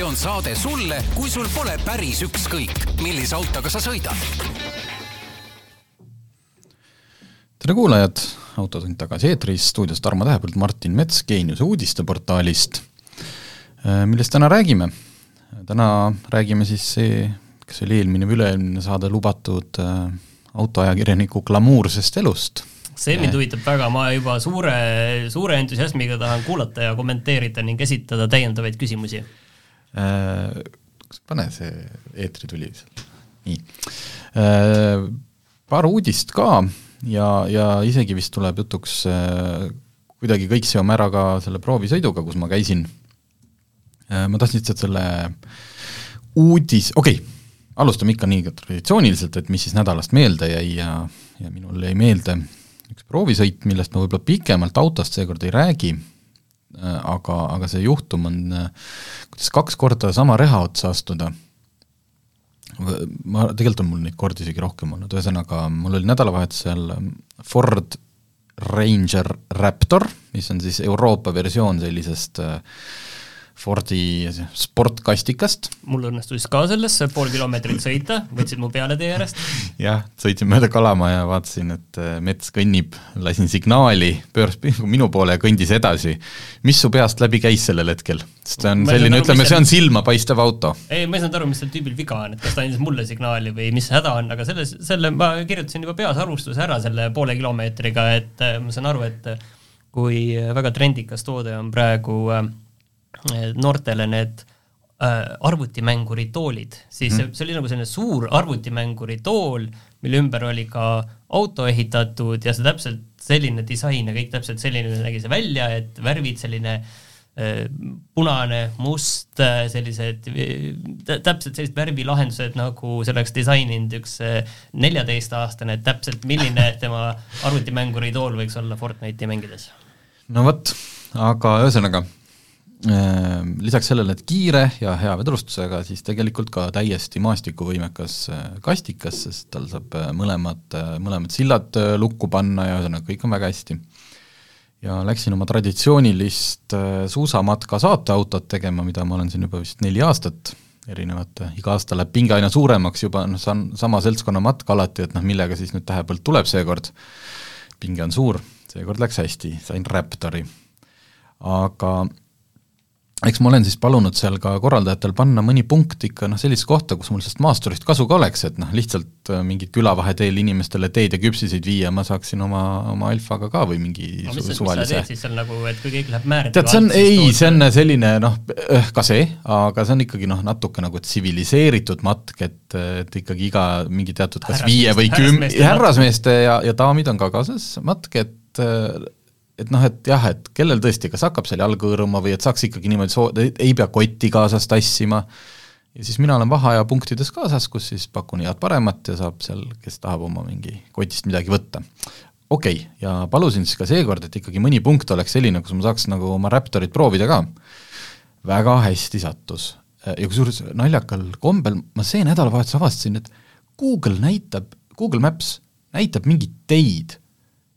see on saade sulle, kui sul pole päris ükskõik, millise autoga sa sõidad. tere kuulajad, Autotund tagasi eetris, stuudios Tarmo Tähepõld, Martin Mets Geeniuse uudisteportaalist, äh, millest täna räägime. täna räägime siis see, kas oli eelmine või üle-eelmine saade lubatud äh, autoajakirjaniku glamuursest elust. See mind huvitab väga, ma juba suure, suure entusiasmiga tahan kuulata ja kommenteerida ning esitada täiendavaid küsimusi pane see eetri tuli seal, nii äh,. paar uudist ka ja, ja isegi vist tuleb jutuks äh, kuidagi kõik seome ära ka selle proovisõiduga, kus ma käisin äh,. ma tahtsin lihtsalt selle uudis, okei okay,, alustame ikka nii traditsiooniliselt, et mis siis nädalast meelde jäi ja, ja minul jäi meelde üks proovisõit, millest ma võib-olla pikemalt autost seekord ei räägi, äh, aga, aga see juhtum on, äh, kuidas kaks korda sama reha otsa astuda, ma, tegelikult on mul neid kordi isegi rohkem olnud, ühesõnaga mul oli nädalavahetusel Ford Ranger Raptor, mis on siis Euroopa versioon sellisest äh, Fordi sportkastikast. mul õnnestus ka sellesse pool kilomeetrit sõita, võtsid mu peale tee äärest. jah, sõitsin mööda Kalamaja, vaatasin, et äh, mets kõnnib, lasin signaali, pööras minu poole ja kõndis edasi. mis su peast läbi käis sellel hetkel? sest see on ma selline, ütleme, see on silmapaistev auto. ei, ma ei saanud aru, mis sel tüübil viga on, et kas ta andis mulle signaali või mis häda on, aga selles, selle ma kirjutasin juba peas arvustuse ära selle poole kilomeetriga, et äh, ma saan aru, et kui väga trendikas toode on praegu äh, noortele need äh, arvutimänguri toolid, siis mm. see oli nagu selline suur arvutimänguri tool, mille ümber oli ka auto ehitatud ja see täpselt selline disain ja kõik täpselt selline nägi see välja, et värvid selline äh, punane, must, äh, sellised täpselt sellised värvilahendused, nagu see oleks disaininud üks neljateistaastane, et täpselt milline tema arvutimänguri tool võiks olla Fortnite'i mängides. no vot, aga ühesõnaga lisaks sellele, et kiire ja hea vedrustusega, siis tegelikult ka täiesti maastikuvõimekas äh, kastikas, sest tal saab äh, mõlemad, äh, mõlemad sillad lukku panna ja ühesõnaga kõik on väga hästi. ja läksin oma traditsioonilist suusamatka saateautot tegema, mida ma olen siin juba vist neli aastat, erinevate, iga aasta läheb pinge aina suuremaks juba, noh, see on sama seltskonna matk alati, et noh, millega siis nüüd Tähepõld tuleb seekord, pinge on suur, seekord läks hästi, sain Raptori. aga eks ma olen siis palunud seal ka korraldajatel panna mõni punkt ikka noh, sellist kohta, kus mul sellest maasturist kasu ka oleks, et noh, lihtsalt äh, mingit külavaheteel inimestele teed ja küpsiseid viia, ma saaksin oma, oma Alfaga ka või mingi no, suvalise. mis teed siis seal nagu, et kui kõik läheb määritama tead, see on, ei, see on selline noh, äh, ka see, aga see on ikkagi noh, natuke nagu tsiviliseeritud matk, et, et ikkagi iga mingi teatud kas viie või küm-, härrasmeeste ja, ja daamid on ka kaasas matk, et äh, et noh, et jah, et kellel tõesti, kas hakkab seal jalga hõõruma või et saaks ikkagi niimoodi soo-, ei pea kotti kaasas tassima, ja siis mina olen vaheaja punktides kaasas, kus siis pakun head-paremat ja saab seal, kes tahab oma mingi kotist midagi võtta. okei okay,, ja palusin siis ka seekord, et ikkagi mõni punkt oleks selline, kus ma saaks nagu oma Raptorit proovida ka. väga hästi sattus. ja kusjuures naljakal kombel ma see nädalavahetus avastasin, et Google näitab, Google Maps näitab mingeid teid,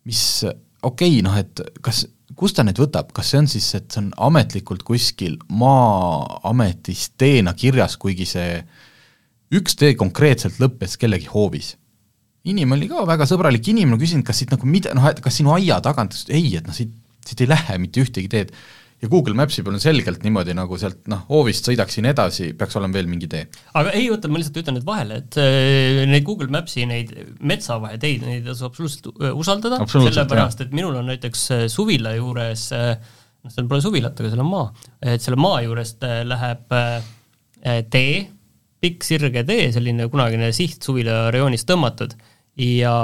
mis okei okay,, noh et kas, kust ta need võtab, kas see on siis, et see on ametlikult kuskil Maa-ametis teena kirjas, kuigi see üks tee konkreetselt lõppes kellegi hoovis? inimene oli ka väga sõbralik inimene, küsin, kas siit nagu mida, noh, et kas sinu aia tagant, ei, et noh, siit, siit ei lähe mitte ühtegi teed ja Google Mapsi peal on selgelt niimoodi, nagu sealt noh, hoovist sõidaksin edasi, peaks olema veel mingi tee. aga ei, oota, ma lihtsalt ütlen nüüd vahele, et äh, neid Google Mapsi neid metsavaheteid, neid ei tasu absoluutselt äh, usaldada, sellepärast et minul on näiteks äh, suvila juures äh, noh, seal pole suvilat, aga seal on maa, et selle maa juurest äh, läheb äh, tee, pikk sirge tee, selline kunagine siht suvila rajoonist tõmmatud ja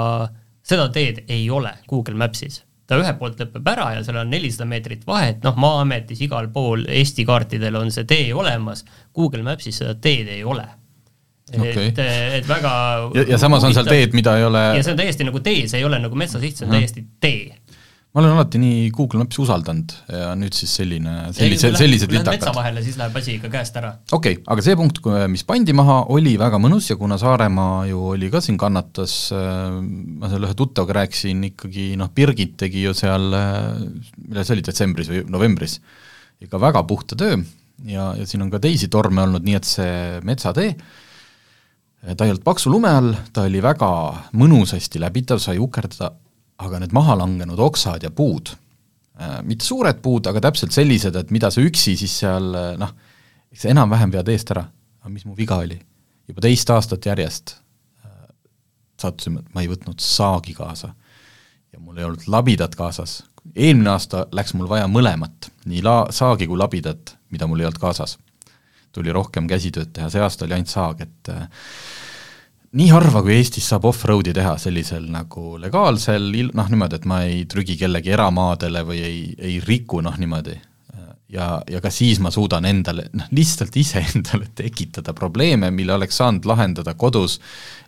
seda teed ei ole Google Mapsis ta ühelt poolt lõpeb ära ja seal on nelisada meetrit vahet, noh, Maa-ametis igal pool Eesti kaartidel on see tee olemas, Google Maps'is seda teed ei ole. Okay.. et, et väga ja, ja samas huvitav. on seal teed, mida ei ole ja see on täiesti nagu tee, see ei ole nagu metsasiht, see on mm. täiesti tee ma olen alati nii Google Maps'i usaldanud ja nüüd siis selline, sellise, sellised vitakad. metsa vahele, siis läheb asi ikka käest ära. okei okay,, aga see punkt, mis pandi maha, oli väga mõnus ja kuna Saaremaa ju oli ka siin kannatas, äh, ma seal ühe tuttavaga rääkisin, ikkagi noh, Birgit tegi ju seal, äh, millal see oli, detsembris või novembris, ikka väga puhta töö, ja, ja siin on ka teisi torme olnud, nii et see metsatee, ta ei olnud paksu lume all, ta oli väga mõnusasti läbitav, sai ukerdada, aga need maha langenud oksad ja puud, mitte suured puud, aga täpselt sellised, et mida sa üksi siis seal noh, eks sa enam-vähem vead eest ära, aga mis mu viga oli? juba teist aastat järjest sattusime, et ma ei võtnud saagi kaasa ja mul ei olnud labidat kaasas. eelmine aasta läks mul vaja mõlemat, nii la-, saagi kui labidat, mida mul ei olnud kaasas. tuli rohkem käsitööd teha, see aasta oli ainult saag, et äh, nii harva, kui Eestis saab off-road'i teha sellisel nagu legaalsel noh niimoodi, et ma ei trügi kellegi eramaadele või ei, ei riku noh niimoodi, ja, ja ka siis ma suudan endale, noh lihtsalt iseendale tekitada probleeme, mille oleks saanud lahendada kodus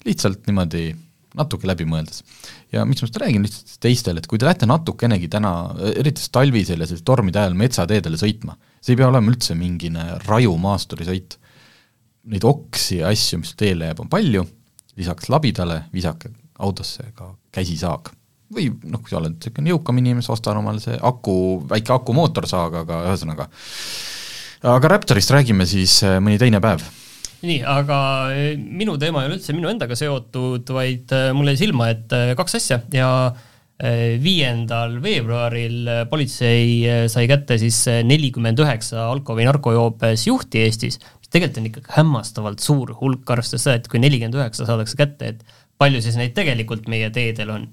lihtsalt niimoodi natuke läbi mõeldes. ja miks ma seda räägin lihtsalt teistele, et kui te lähete natukenegi täna, eriti talvisel ja sellise tormide ajal metsateedele sõitma, see ei pea olema üldse mingine raju maasturisõit, neid oksi ja asju, mis teele jääb, on palju, lisaks labidale visake autosse ka käsisaag. või noh, kui sa oled niisugune jõukam inimene, siis ostan omale see aku, väike akumootorsaag, aga ühesõnaga aga Raptorist räägime siis eh, mõni teine päev nii, aga eh, minu teema ei ole üldse minu endaga seotud, vaid eh, mul jäi silma, et kaks asja ja viiendal veebruaril politsei sai kätte siis nelikümmend üheksa alko- või narkojoobes juhti Eestis, tegelikult on ikkagi hämmastavalt suur hulk, arvestades seda, et kui nelikümmend üheksa saadakse kätte, et palju siis neid tegelikult meie teedel on.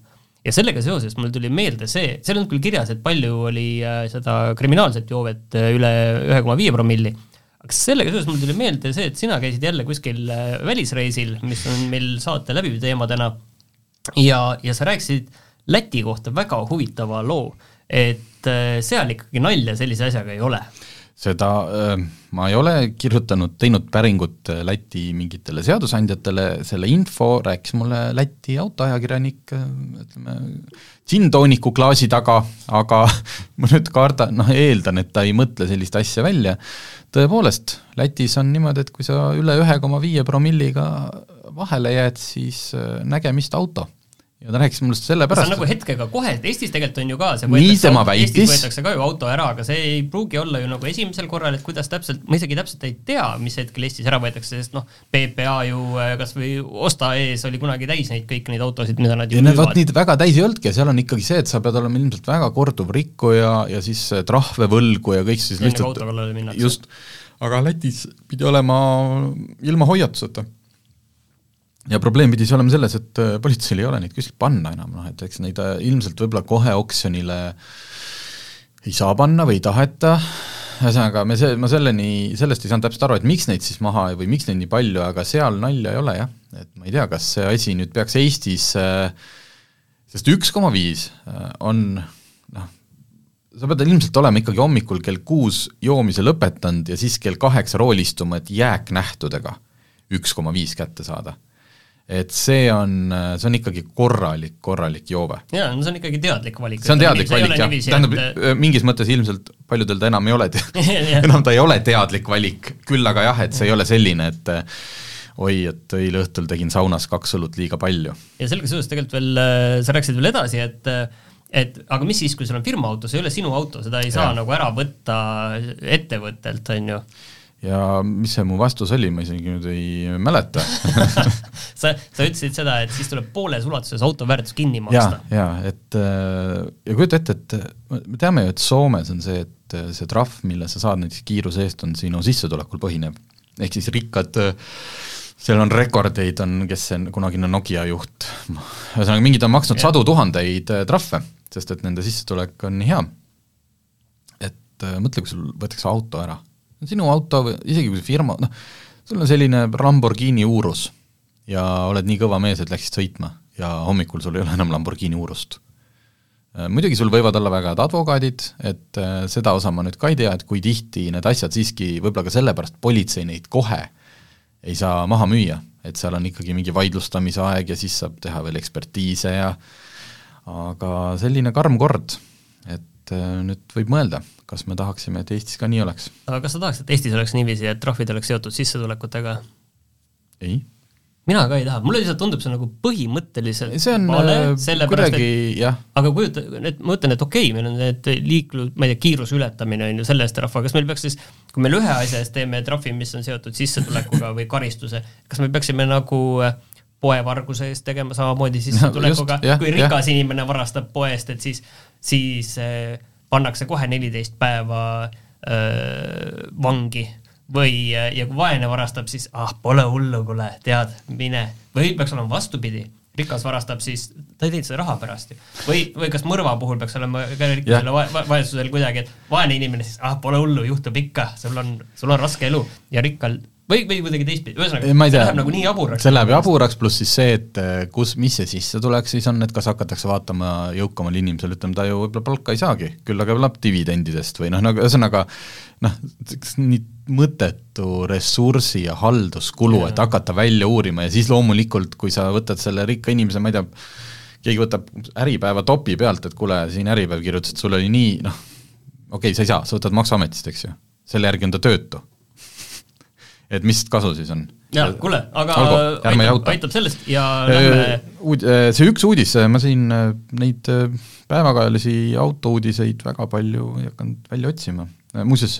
ja sellega seoses mul tuli meelde see, seal on küll kirjas, et palju oli seda kriminaalset joovet üle ühe koma viie promilli. Aga sellega seoses mul tuli meelde see, et sina käisid jälle kuskil äh, välisreisil, mis on meil saate läbiv teema täna, ja, ja sa rääkisid Läti kohta väga huvitava loo, et äh, seal ikkagi nalja sellise asjaga ei ole seda ma ei ole kirjutanud, teinud päringut Läti mingitele seadusandjatele, selle info rääkis mulle Läti autoajakirjanik, ütleme, džinntooniku klaasi taga, aga ma nüüd kardan, noh eeldan, et ta ei mõtle sellist asja välja, tõepoolest, Lätis on niimoodi, et kui sa üle ühe koma viie promilliga vahele jääd, siis nägemist auto. Ja ta rääkis mulle sellepärast see on nagu hetkega kohe, et Eestis tegelikult on ju ka see väitis Eestis võetakse ka ju auto ära, aga see ei pruugi olla ju nagu esimesel korral, et kuidas täpselt, ma isegi täpselt ei tea, mis hetkel Eestis ära võetakse, sest noh, PPA ju äh, kas või Osta ees oli kunagi täis neid kõiki neid autosid, mida nad ju ja müüvad. vot nii väga täis ei olnudki ja seal on ikkagi see, et sa pead olema ilmselt väga korduv rikkuja ja siis trahve võlgu ja kõik siis lihtsalt just, aga Lätis pidi olema ilma hoiatuseta ja probleem pidi siis olema selles, et äh, politseil ei ole neid kuskilt panna enam, noh et eks neid äh, ilmselt võib-olla kohe oksjonile ei saa panna või ei taheta, ühesõnaga me see, ma selleni, sellest ei saanud täpselt aru, et miks neid siis maha või miks neid nii palju, aga seal nalja ei ole jah, et ma ei tea, kas see asi nüüd peaks Eestis, äh, sest üks koma viis on noh, sa pead ilmselt olema ikkagi hommikul kell kuus joomise lõpetanud ja siis kell kaheksa rooli istuma, et jääknähtudega üks koma viis kätte saada et see on, see on ikkagi korralik, korralik joove. jaa, no see on ikkagi teadlik valik. see on teadlik valik jah, tähendab et... mingis mõttes ilmselt paljudel ta enam ei ole enam ta ei ole teadlik valik, küll aga jah, et see ei ole selline, et oi, et eile õhtul tegin saunas kaks õlut liiga palju. ja sellega seoses tegelikult veel, sa rääkisid veel edasi, et et aga mis siis, kui sul on firma auto, see ei ole sinu auto, seda ei saa ja. nagu ära võtta ettevõttelt, on ju ja mis see mu vastus oli, ma isegi nüüd ei mäleta sa, sa ütlesid seda, et siis tuleb pooles ulatuses auto väärtus kinni maksta. ja, ja et äh, ja kujuta ette, et me teame ju, et Soomes on see, et äh, see trahv, mille sa saad näiteks kiiruse eest, on sinu sissetulekul põhinev. ehk siis rikkad, äh, seal on rekordeid, on, kes see kunagine Nokia juht, ühesõnaga mingid on maksnud ja. sadu tuhandeid trahve, sest et nende sissetulek on nii hea. et mõtle, kui sul võetakse auto ära sinu auto või isegi kui see firma, noh, sul on selline Lamborghini uurus ja oled nii kõva mees, et läksid sõitma ja hommikul sul ei ole enam Lamborghini uurust. Äh, muidugi sul võivad olla väga head advokaadid, et äh, seda osa ma nüüd ka ei tea, et kui tihti need asjad siiski, võib-olla ka sellepärast politsei neid kohe ei saa maha müüa, et seal on ikkagi mingi vaidlustamise aeg ja siis saab teha veel ekspertiise ja aga selline karm kord, et äh, nüüd võib mõelda kas me tahaksime, et Eestis ka nii oleks? aga kas sa tahaks, et Eestis oleks niiviisi, et trahvid oleks seotud sissetulekutega? ei. mina ka ei taha, mulle lihtsalt tundub see nagu põhimõtteliselt see on vale, äh, kuidagi jah. aga kujuta, et ma mõtlen, et okei okay,, meil on need liiklus, ma ei tea, kiiruse ületamine on ju selle eest trahv, aga kas meil peaks siis, kui meil ühe asja eest teeme trahvi, mis on seotud sissetulekuga või karistuse, kas me peaksime nagu äh, poevarguse eest tegema samamoodi sissetulekuga no,, kui rikas ja. inimene varastab poest, et siis, siis äh, pannakse kohe neliteist päeva äh, vangi või, ja kui vaene varastab, siis ah, pole hullu, kuule, tead, mine. või peaks olema vastupidi, rikas varastab, siis ta ei teinud seda raha pärast ju. või, või kas mõrva puhul peaks olema ka rikkusele va va vaesusel kuidagi, et vaene inimene siis, ah, pole hullu, juhtub ikka, sul on, sul on raske elu ja rikkal või, või kuidagi teistpidi, ühesõnaga, see läheb nagu nii jaburaks. see läheb jaburaks, pluss siis see, et eh, kus, mis see sissetulek siis on, et kas hakatakse vaatama jõukamal inimesel, ütleme ta ju võib-olla palka ei saagi, küll aga elab dividendidest või noh, nagu ühesõnaga noh, nii mõttetu ressursi ja halduskulu, et hakata välja uurima ja siis loomulikult, kui sa võtad selle rikka inimese, ma ei tea, keegi võtab Äripäeva topi pealt, et kuule, siin Äripäev kirjutas, et sul oli nii, noh, okei okay,, sa ei saa, sa võtad Maksuametist, eks ju, selle järgi on ta töötu et mis kasu siis on? jaa, kuule, aga Olgu, aitab, aitab sellest ja lähme Uud-, see üks uudis, ma siin neid päevakajalisi autouudiseid väga palju ei hakanud välja otsima, muuseas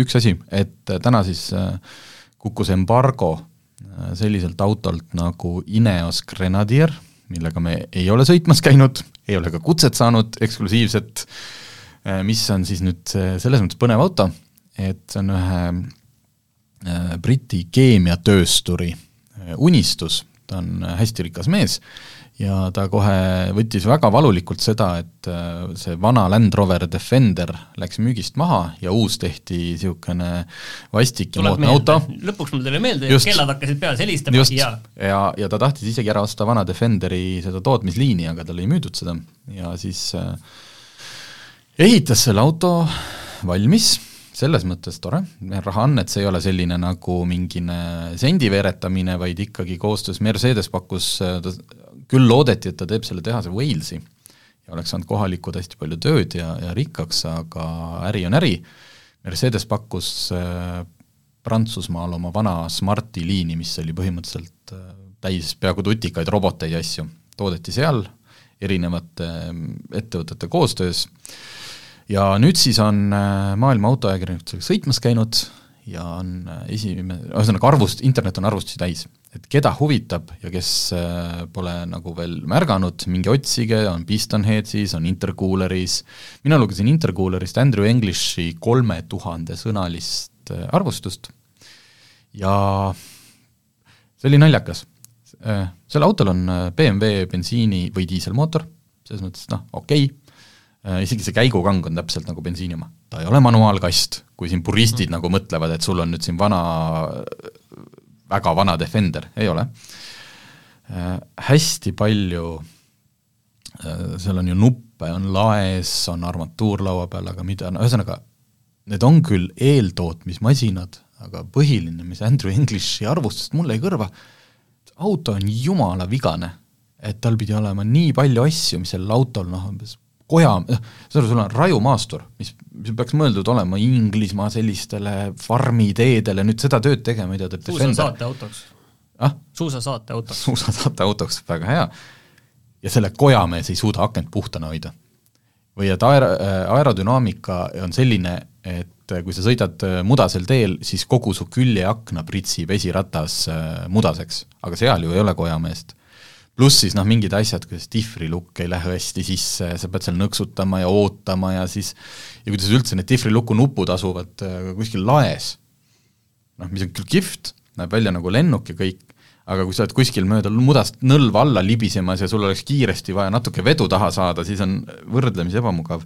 üks asi, et täna siis kukkus embargo selliselt autolt nagu Ineos Grenadier, millega me ei ole sõitmas käinud, ei ole ka kutset saanud eksklusiivset, mis on siis nüüd selles mõttes põnev auto, et see on ühe Äh, Briti keemiatöösturi äh, unistus, ta on äh, hästi rikas mees ja ta kohe võttis väga valulikult seda, et see vana Land Rover Defender läks müügist maha ja uus tehti niisugune vastik ja moodne auto. lõpuks mul tuli meelde, kellad hakkasid peas helistama. Just, ja ja, ja ta tahtis isegi ära osta vana Defenderi seda tootmisliini, aga talle ei müüdud seda. Ja siis äh, ehitas selle auto valmis selles mõttes tore, raha on, et see ei ole selline nagu mingine sendi veeretamine, vaid ikkagi koostöös, Mercedes pakkus, küll loodeti, et ta teeb selle tehase Walesi ja oleks saanud kohalikud hästi palju tööd ja, ja rikkaks, aga äri on äri, Mercedes pakkus äh, Prantsusmaal oma vana Smarti liini, mis oli põhimõtteliselt äh, täis peaaegu tutikaid roboteid ja asju, toodeti seal erinevate äh, ettevõtete koostöös. äh,, ja nüüd siis on äh, maailma autoajakirjanikud sõitmas käinud ja on äh, esimene, ühesõnaga arvust, internet on arvustusi täis. et keda huvitab ja kes äh, pole nagu veel märganud, minge otsige, on Pistonheadsis, on Intercooleris, mina lugesin Intercoolerist Andrew Englishi kolme tuhande sõnalist arvustust ja see oli naljakas. Sel autol on BMW bensiini- või diiselmootor, selles mõttes noh, okei okay,, isegi see käigukang on täpselt nagu bensiini oma. ta ei ole manuaalkast, kui siin puristid mm. nagu mõtlevad, et sul on nüüd siin vana, väga vana Defender, ei ole äh,. Hästi palju äh,, seal on ju nuppe, on laes, on armatuur laua peal, aga mida, no ühesõnaga, need on küll eeltootmismasinad, aga põhiline, mis Andrew Englishi arvustust mulle jäi kõrva, auto on jumala vigane, et tal pidi olema nii palju asju, mis sellel autol noh, umbes koja, saad aru, sul on rajumaastur, mis, mis peaks mõeldud olema Inglismaa sellistele farmiteedele, nüüd seda tööd tegema tea, teeb suusasaate autoks ah?. suusasaate autoks. suusasaate autoks, väga hea. ja selle kojamees ei suuda akent puhtana hoida. või et aer-, aerodünaamika on selline, et kui sa sõidad mudasel teel, siis kogu su küljeakna pritsib esiratas mudaseks, aga seal ju ei ole kojameest pluss siis noh, mingid asjad, kuidas dihvrilukk ei lähe hästi sisse ja sa pead seal nõksutama ja ootama ja siis ja kuidas üldse need dihvrilukku nupud asuvad äh, kuskil laes, noh, mis on küll kihvt, näeb välja nagu lennuk ja kõik, aga kui sa oled kuskil mööda mudast nõlva alla libisemas ja sul oleks kiiresti vaja natuke vedu taha saada, siis on võrdlemisi ebamugav.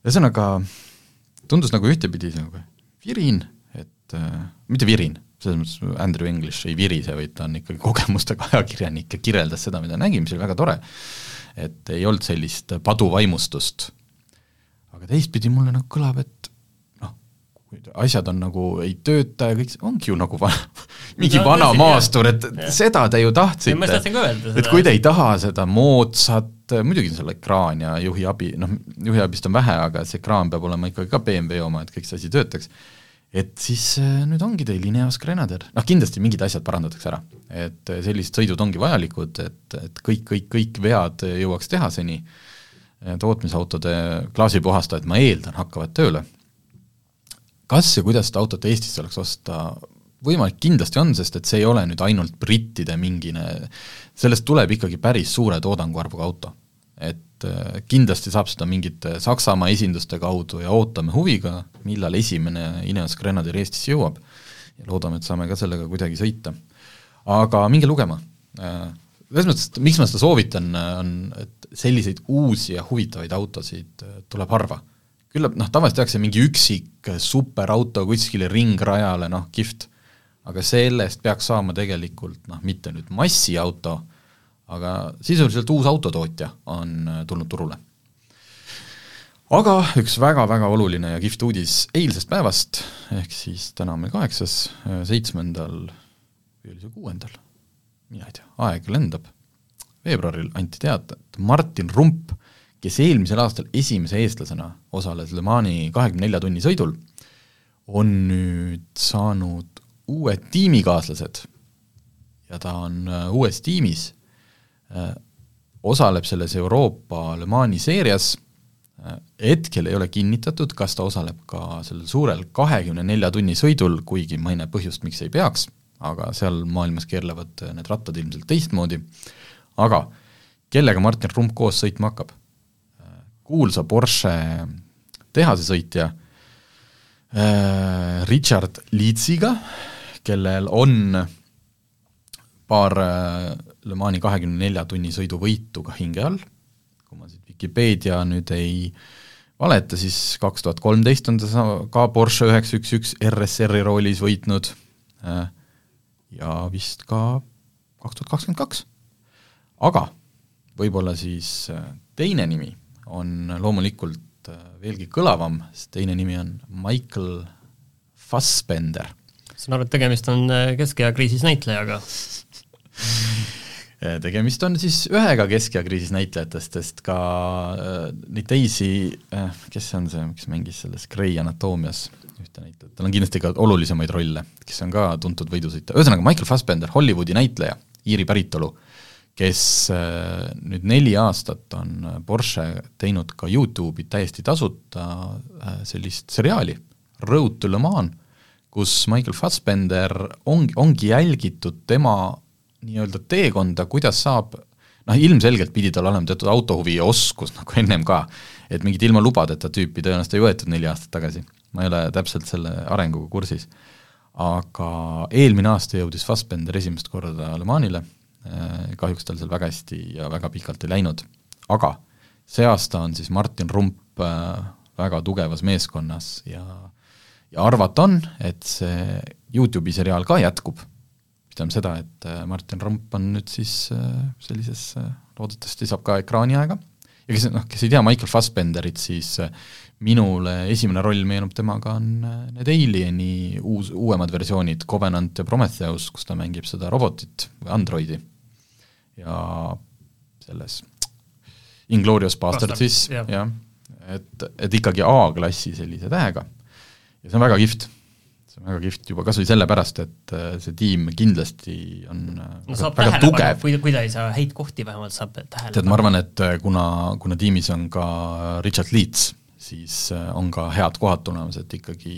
ühesõnaga, tundus nagu ühtepidi nagu virin, et äh, mitte virin selles mõttes Andrew English ei virise, vaid ta on ikkagi kogemustega ajakirjanik ja kirjeldas seda, mida nägi, mis oli väga tore. et ei olnud sellist paduvaimustust. aga teistpidi mulle nagu kõlab, et noh, asjad on nagu, ei tööta ja kõik see ongi ju nagu vana, mingi no, vana tõsi, maastur, et ja. seda te ju tahtsite. et kui te ei taha seda moodsat, muidugi seal ekraan ja juhiabi, noh, juhiabist on vähe, aga see ekraan peab olema ikkagi ka BMW oma, et kõik see asi töötaks et siis äh, nüüd ongi teil Ineos Grenadier, noh kindlasti mingid asjad parandatakse ära, et äh, sellised sõidud ongi vajalikud, et, et kõik, kõik, kõik vead jõuaks tehaseni, tootmisautode klaasipuhastajad, ma eeldan, hakkavad tööle. kas ja kuidas seda autot Eestisse oleks osta, võimalik kindlasti on, sest et see ei ole nüüd ainult brittide mingine, sellest tuleb ikkagi päris suure toodanguarvuga auto. Et äh, kindlasti saab seda mingite Saksamaa esinduste kaudu ja ootame huviga, millal esimene Ineos Grenadier Eestisse jõuab ja loodame, et saame ka sellega kuidagi sõita. aga minge lugema. Äh, selles mõttes, et miks ma seda soovitan, on, et selliseid uusi ja huvitavaid autosid äh, tuleb harva küllap noh, tavaliselt tehakse mingi üksik superauto kuskile ringrajale, noh kihvt, aga sellest peaks saama tegelikult noh, mitte nüüd massiauto, aga sisuliselt uus autotootja on äh, tulnud turule. aga üks väga-väga oluline ja kihvt uudis eilsest päevast, ehk siis täna on meil kaheksas, äh, seitsmendal või oli see kuuendal, mina ei tea, aeg lendab, veebruaril anti teada, et Martin Rump, kes eelmisel aastal esimese eestlasena osales Le Mani kahekümne nelja tunni sõidul, on nüüd saanud uued tiimikaaslased. Ja ta on äh, uues tiimis, osaleb selles Euroopa Le Mani seerias, äh, hetkel ei ole kinnitatud, kas ta osaleb ka sellel suurel kahekümne nelja tunni sõidul, kuigi ma ei näe põhjust, miks ei peaks, aga seal maailmas keerlevad need rattad ilmselt teistmoodi, aga kellega Martin Rump koos sõitma hakkab? kuulsa Porsche tehasesõitja Richard Leedsiga, kellel on paar äh, Le Mani kahekümne nelja tunni sõiduvõitu ka hinge all, kui ma siit Vikipeedia nüüd ei valeta, siis kaks tuhat kolmteist on ta ka Porsche üheksa üks üks RSR-i roolis võitnud. Äh, ja vist ka kaks tuhat kakskümmend kaks. aga võib-olla siis äh, teine nimi on loomulikult veelgi kõlavam, sest teine nimi on Michael Fassbender. Saan aru, et tegemist on äh, keskea kriisis näitlejaga. äh, tegemist on siis ühega keskea kriisis näitlejatest, sest ka äh, neid teisi äh,, kes see on see, kes mängis selles Grey Anatoomias ühte näitlejat, tal on kindlasti ka olulisemaid rolle, kes on ka tuntud võidusõitja, ühesõnaga Michael Fassbender, Hollywoodi näitleja, Iiri päritolu, kes nüüd neli aastat on Porsche teinud ka YouTube'i täiesti tasuta sellist seriaali, Road to Le Mans, kus Michael Fassbender ongi, ongi jälgitud tema nii-öelda teekonda, kuidas saab noh, ilmselgelt pidi tal olema teatud autohuvi ja oskus nagu ennem ka, et mingit ilma lubadeta tüüpi tõenäoliselt ei võetud neli aastat tagasi, ma ei ole täpselt selle arenguga kursis. aga eelmine aasta jõudis Fassbender esimest korda Le Manile, eh, kahjuks tal seal väga hästi ja väga pikalt ei läinud, aga see aasta on siis Martin Rump eh, väga tugevas meeskonnas ja ja arvata on, et see YouTube'i seriaal ka jätkub, tähendab seda, et äh, Martin Rump on nüüd siis äh, sellises, äh, loodetavasti saab ka ekraaniaega, ja kes noh, kes ei tea Michael Fassbenderit, siis minule esimene roll meenub temaga, on need Alieni uus, uuemad versioonid, Covenant ja Prometheus, kus ta mängib seda robotit või androidi. ja selles Inglorious Bastardsis, jah, et, et ikkagi A-klassi sellise tähega ja see on väga kihvt. See on väga kihvt juba kas või sellepärast, et äh, see tiim kindlasti on äh, no saab tähelepanu, kui, kui ta ei saa häid kohti, vähemalt saab tähelepanu. tead, ma arvan, et äh, kuna, kuna tiimis on ka Richard Leeds, siis on ka head kohad tulemas, et ikkagi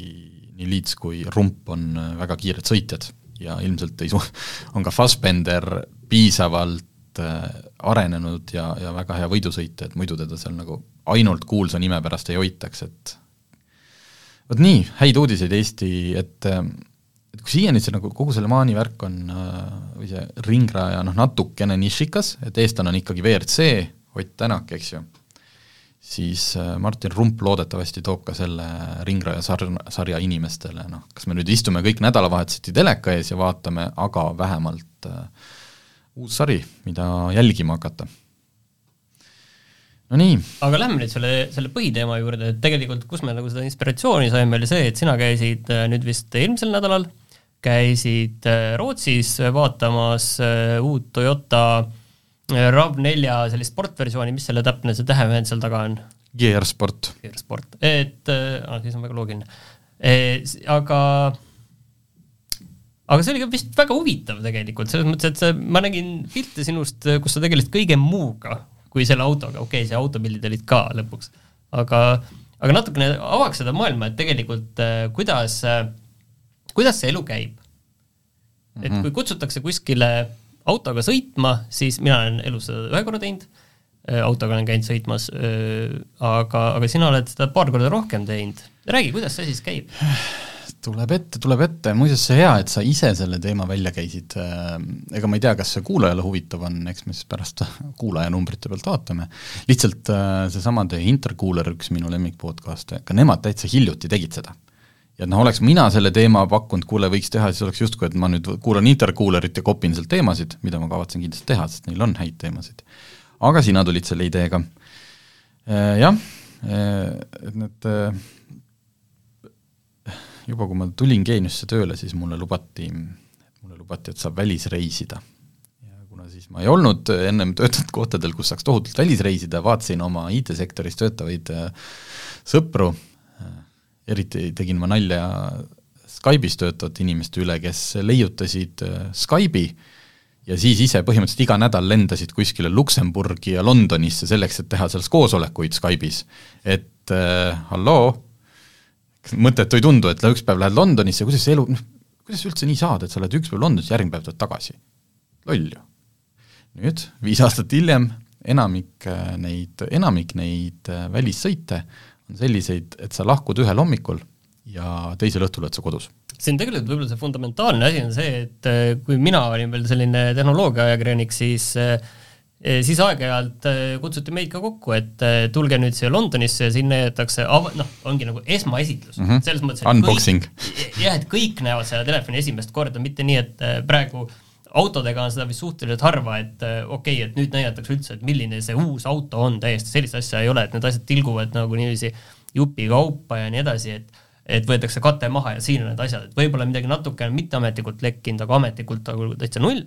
nii Leeds kui Rump on väga kiired sõitjad ja ilmselt ei su-, on ka Fassbender piisavalt arenenud ja, ja väga hea võidusõitja, et muidu teda seal nagu ainult kuulsa nime pärast ei hoitaks, et vot nii, häid uudiseid Eesti, et et kui siiani see nagu kogu selle Maani värk on või see ringraja noh, natukene nišikas, et eestlane on ikkagi WRC, Ott Tänak, eks ju, siis äh, Martin Rump loodetavasti toob ka selle ringraja sar-, sarja inimestele, noh, kas me nüüd istume kõik nädalavahetuseti teleka ees ja vaatame, aga vähemalt uh, uus sari, mida jälgima hakata no nii. aga lähme nüüd selle, selle põhiteema juurde, et tegelikult kus me nagu seda inspiratsiooni saime, oli see, et sina käisid äh, nüüd vist eelmisel nädalal, käisid äh, Rootsis vaatamas äh, uut Toyota RAV4 sellist sportversiooni, mis selle täpne see tähevahend seal taga on? GR Sport. GR Sport, et ah, siis on väga loogiline. aga aga see oli ka vist väga huvitav tegelikult, selles mõttes, et sa, ma nägin pilte sinust, kus sa tegelesid kõige muuga kui selle autoga, okei okay,, see autopildid olid ka lõpuks, aga, aga natukene avaks seda maailma, et tegelikult kuidas, kuidas see elu käib. et mm -hmm. kui kutsutakse kuskile autoga sõitma, siis mina olen elus seda ühe korra teinud, autoga olen käinud sõitmas, aga, aga sina oled seda paar korda rohkem teinud. räägi, kuidas see siis käib? tuleb ette, tuleb ette, muuseas see hea, et sa ise selle teema välja käisid, ega ma ei tea, kas see kuulajale huvitav on, eks me siis pärast kuulajanumbrite pealt vaatame, lihtsalt seesama The Intercooler, üks minu lemmik podcast, ka nemad täitsa hiljuti tegid seda. Ja noh, oleks mina selle teema pakkunud, kuule, võiks teha, siis oleks justkui, et ma nüüd kuulan interkuulerit ja kopin sealt teemasid, mida ma kavatsen kindlasti teha, sest neil on häid teemasid. aga sina tulid selle ideega. Äh, jah, äh, et need äh, juba kui ma tulin Geeniusse tööle, siis mulle lubati, mulle lubati, et saab välisreisida. ja kuna siis ma ei olnud ennem töötanud kohtadel, kus saaks tohutult välisreisida, vaatasin oma IT-sektoris töötavaid sõpru, eriti tegin ma nalja Skype'is töötavate inimeste üle, kes leiutasid Skype'i ja siis ise põhimõtteliselt iga nädal lendasid kuskile Luksemburgi ja Londonisse selleks, et teha selles koosolekuid Skype'is. et äh, halloo, mõttetu ei tundu, et üks päev lähed Londonisse, kuidas see elu, noh, kuidas üldse nii saad, et sa oled üks päev Londonis, järgmine päev tuled tagasi? loll ju. nüüd, viis aastat hiljem, enamik äh, neid, enamik neid äh, välissõite on selliseid, et sa lahkud ühel hommikul ja teisel õhtul oled sa kodus. see on tegelikult võib-olla see fundamentaalne asi on see, et äh, kui mina olin veel selline tehnoloogiaajakirjanik, siis äh, siis aeg-ajalt äh, kutsuti meid ka kokku, et tulge nüüd siia Londonisse ja siin näidatakse av-, noh, ongi nagu esmaesitlus mm, -hmm. selles mõttes, et Unboxing. kõik, jah, et kõik näevad seda telefoni esimest korda, mitte nii, et praegu autodega on seda vist suhteliselt harva, et okei okay,, et nüüd näidatakse üldse, et milline see uus auto on, täiesti sellist asja ei ole, et need asjad tilguvad nagu niiviisi jupikaupa ja nii edasi, et et võetakse kate maha ja siin on need asjad, et võib-olla midagi natukene mitteametlikult lekkinud, aga ametlikult nagu täitsa null.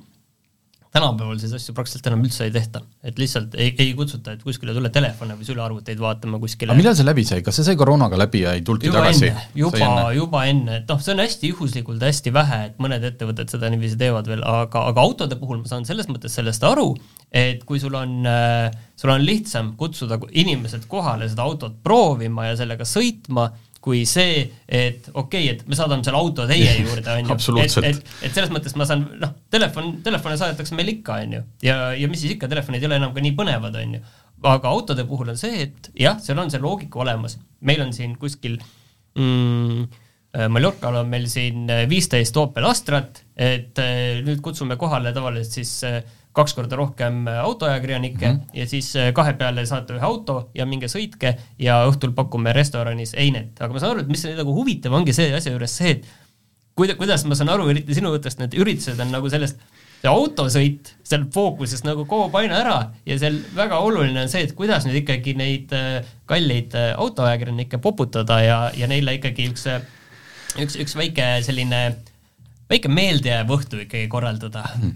Tänapäeval siis asju praktiliselt enam üldse ei tehta, et lihtsalt ei, ei kutsuta, et kuskile tule telefone või sülearvuteid vaatama kuskile. aga millal see läbi sai, kas see sai koroonaga läbi ja ei tulnud tagasi? juba, juba enne, et noh, see on hästi juhuslikult hästi vähe, et mõned ettevõtted seda niiviisi teevad veel, aga, aga autode puhul ma saan selles mõttes sellest aru, et kui sul on äh,, sul on lihtsam kutsuda inimesed kohale seda autot proovima ja sellega sõitma kui see, et okei okay,, et me saadame selle auto teie juurde, on ju. et, et, et selles mõttes ma saan, noh, telefon, telefone saadetakse meil ikka, on ju, ja, ja mis siis ikka, telefonid ei ole enam ka nii põnevad, on ju. aga autode puhul on see, et jah, seal on see loogika olemas, meil on siin kuskil mm, Mallorcal on meil siin viisteist Opel Astrat, et eh, nüüd kutsume kohale tavaliselt siis kaks korda rohkem äh, autoajakirjanikke mm -hmm. ja siis äh, kahe peale saate ühe auto ja minge sõitke ja õhtul pakume restoranis einet. aga ma saan aru, et mis nagu huvitav ongi see asja juures see, et kuida-, kuidas ma saan aru, eriti sinu jutust, need üritused on nagu sellest, see autosõit seal fookuses nagu koob aina ära ja seal väga oluline on see, et kuidas nüüd ikkagi neid äh, kalleid autoajakirjanikke poputada ja, ja neile ikkagi üks, üks, üks väike selline, väike meeldejääv õhtu ikkagi korraldada mm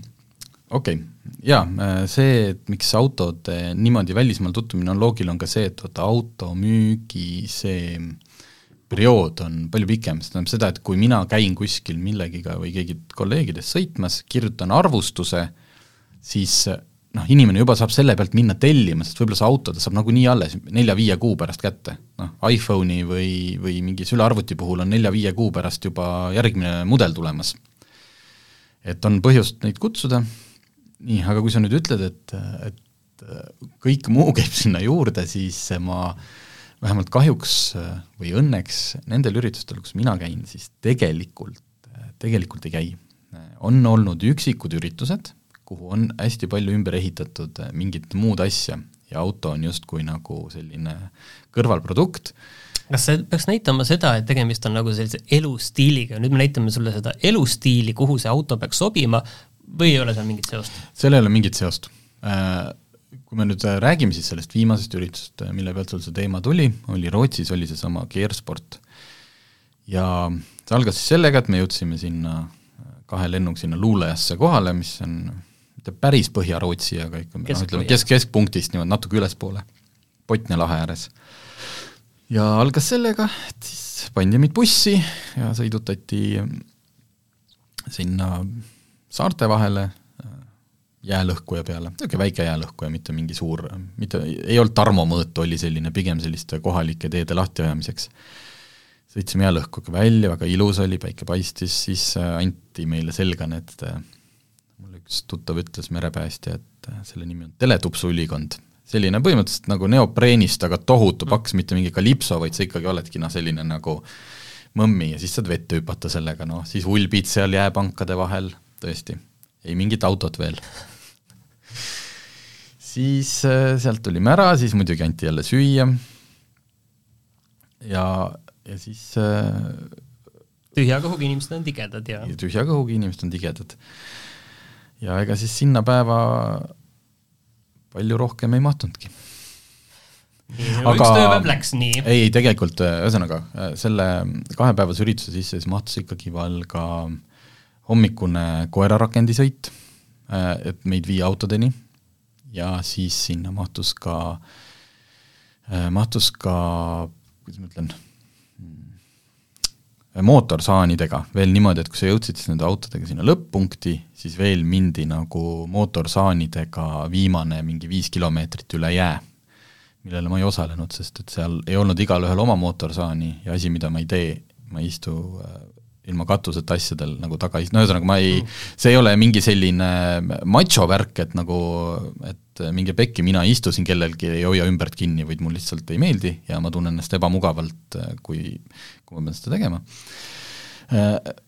okei okay., jaa, see, et miks autode niimoodi välismaal tutvumine on loogiline, on ka see, et vaata automüügi see periood on palju pikem, see tähendab seda, et kui mina käin kuskil millegiga või keegi kolleegidest sõitmas, kirjutan arvustuse, siis noh, inimene juba saab selle pealt minna tellima, sest võib-olla see auto ta saab nagunii alles nelja-viie kuu pärast kätte. noh, iPhone'i või, või mingi sülearvuti puhul on nelja-viie kuu pärast juba järgmine mudel tulemas. et on põhjust neid kutsuda nii, aga kui sa nüüd ütled, et, et kõik muu käib sinna juurde, siis ma vähemalt kahjuks või õnneks nendel üritustel, kus mina käin, siis tegelikult, tegelikult ei käi. on olnud üksikud üritused, kuhu on hästi palju ümber ehitatud mingit muud asja ja auto on justkui nagu selline kõrvalprodukt, kas see peaks näitama seda, et tegemist on nagu sellise elustiiliga, nüüd me näitame sulle seda elustiili, kuhu see auto peaks sobima, või ei ole seal mingit seost? seal ei ole mingit seost. Äh, kui me nüüd räägime siis sellest viimasest üritusest, mille pealt sul see teema tuli, oli Rootsis, oli seesama Gearsport. ja see algas siis sellega, et me jõudsime sinna kahe lennuga sinna Luuleasse kohale, mis on mitte päris Põhja-Rootsi, aga ikka noh, ütleme kesk, keskpunktist niimoodi natuke ülespoole, Botnia lahe ääres. ja algas sellega, et siis pandi meid bussi ja sõidutati sinna saarte vahele jäälõhkuja peale, niisugune väike jäälõhkuja, mitte mingi suur, mitte, ei olnud Tarmo mõõt, oli selline pigem selliste kohalike teede lahtiajamiseks. sõitsime jäälõhkuga välja, väga ilus oli, päike paistis, siis äh, anti meile selga need, äh, mul üks tuttav ütles, merepäästja, et äh, selle nimi on teletupsuülikond. selline põhimõtteliselt nagu neopreenist, aga tohutu paks, mitte mingi kalipso, vaid sa ikkagi oledki noh, selline nagu mõmmi ja siis saad vette hüpata sellega, noh siis ulbid seal jääpankade vahel, tõesti, ei mingit autot veel siis äh, sealt tulime ära, siis muidugi anti jälle süüa ja, ja siis äh, tühja kõhuga inimesed on tigedad ja tühja kõhuga inimesed on tigedad. ja ega siis sinna päeva palju rohkem ei mahtunudki. Aga... üks tööpäev läks nii. ei, tegelikult äh, ühesõnaga selle kahepäevase ürituse sisse siis mahtus ikkagi veel ka hommikune koerarakendisõit, et meid viia autodeni. Ja siis sinna mahtus ka, äh, mahtus ka, kuidas ma ütlen, mm, mootorsaanidega. Veel niimoodi, et kui sa jõudsid siis nende autodega sinna lõpp-punkti, siis veel mindi nagu mootorsaanidega viimane mingi viis kilomeetrit üle jää, millele ma ei osalenud, sest et seal ei olnud igalühel oma mootorsaani ja asi, mida ma ei tee, ma ei istu äh, ilma katuseta asjadel nagu taga, no ühesõnaga ma ei, see ei ole mingi selline macho värk, et nagu, et minge pekki, mina ei istu siin kellelgi, ei hoia ümbert kinni, vaid mul lihtsalt ei meeldi ja ma tunnen ennast ebamugavalt, kui, kui ma pean seda tegema.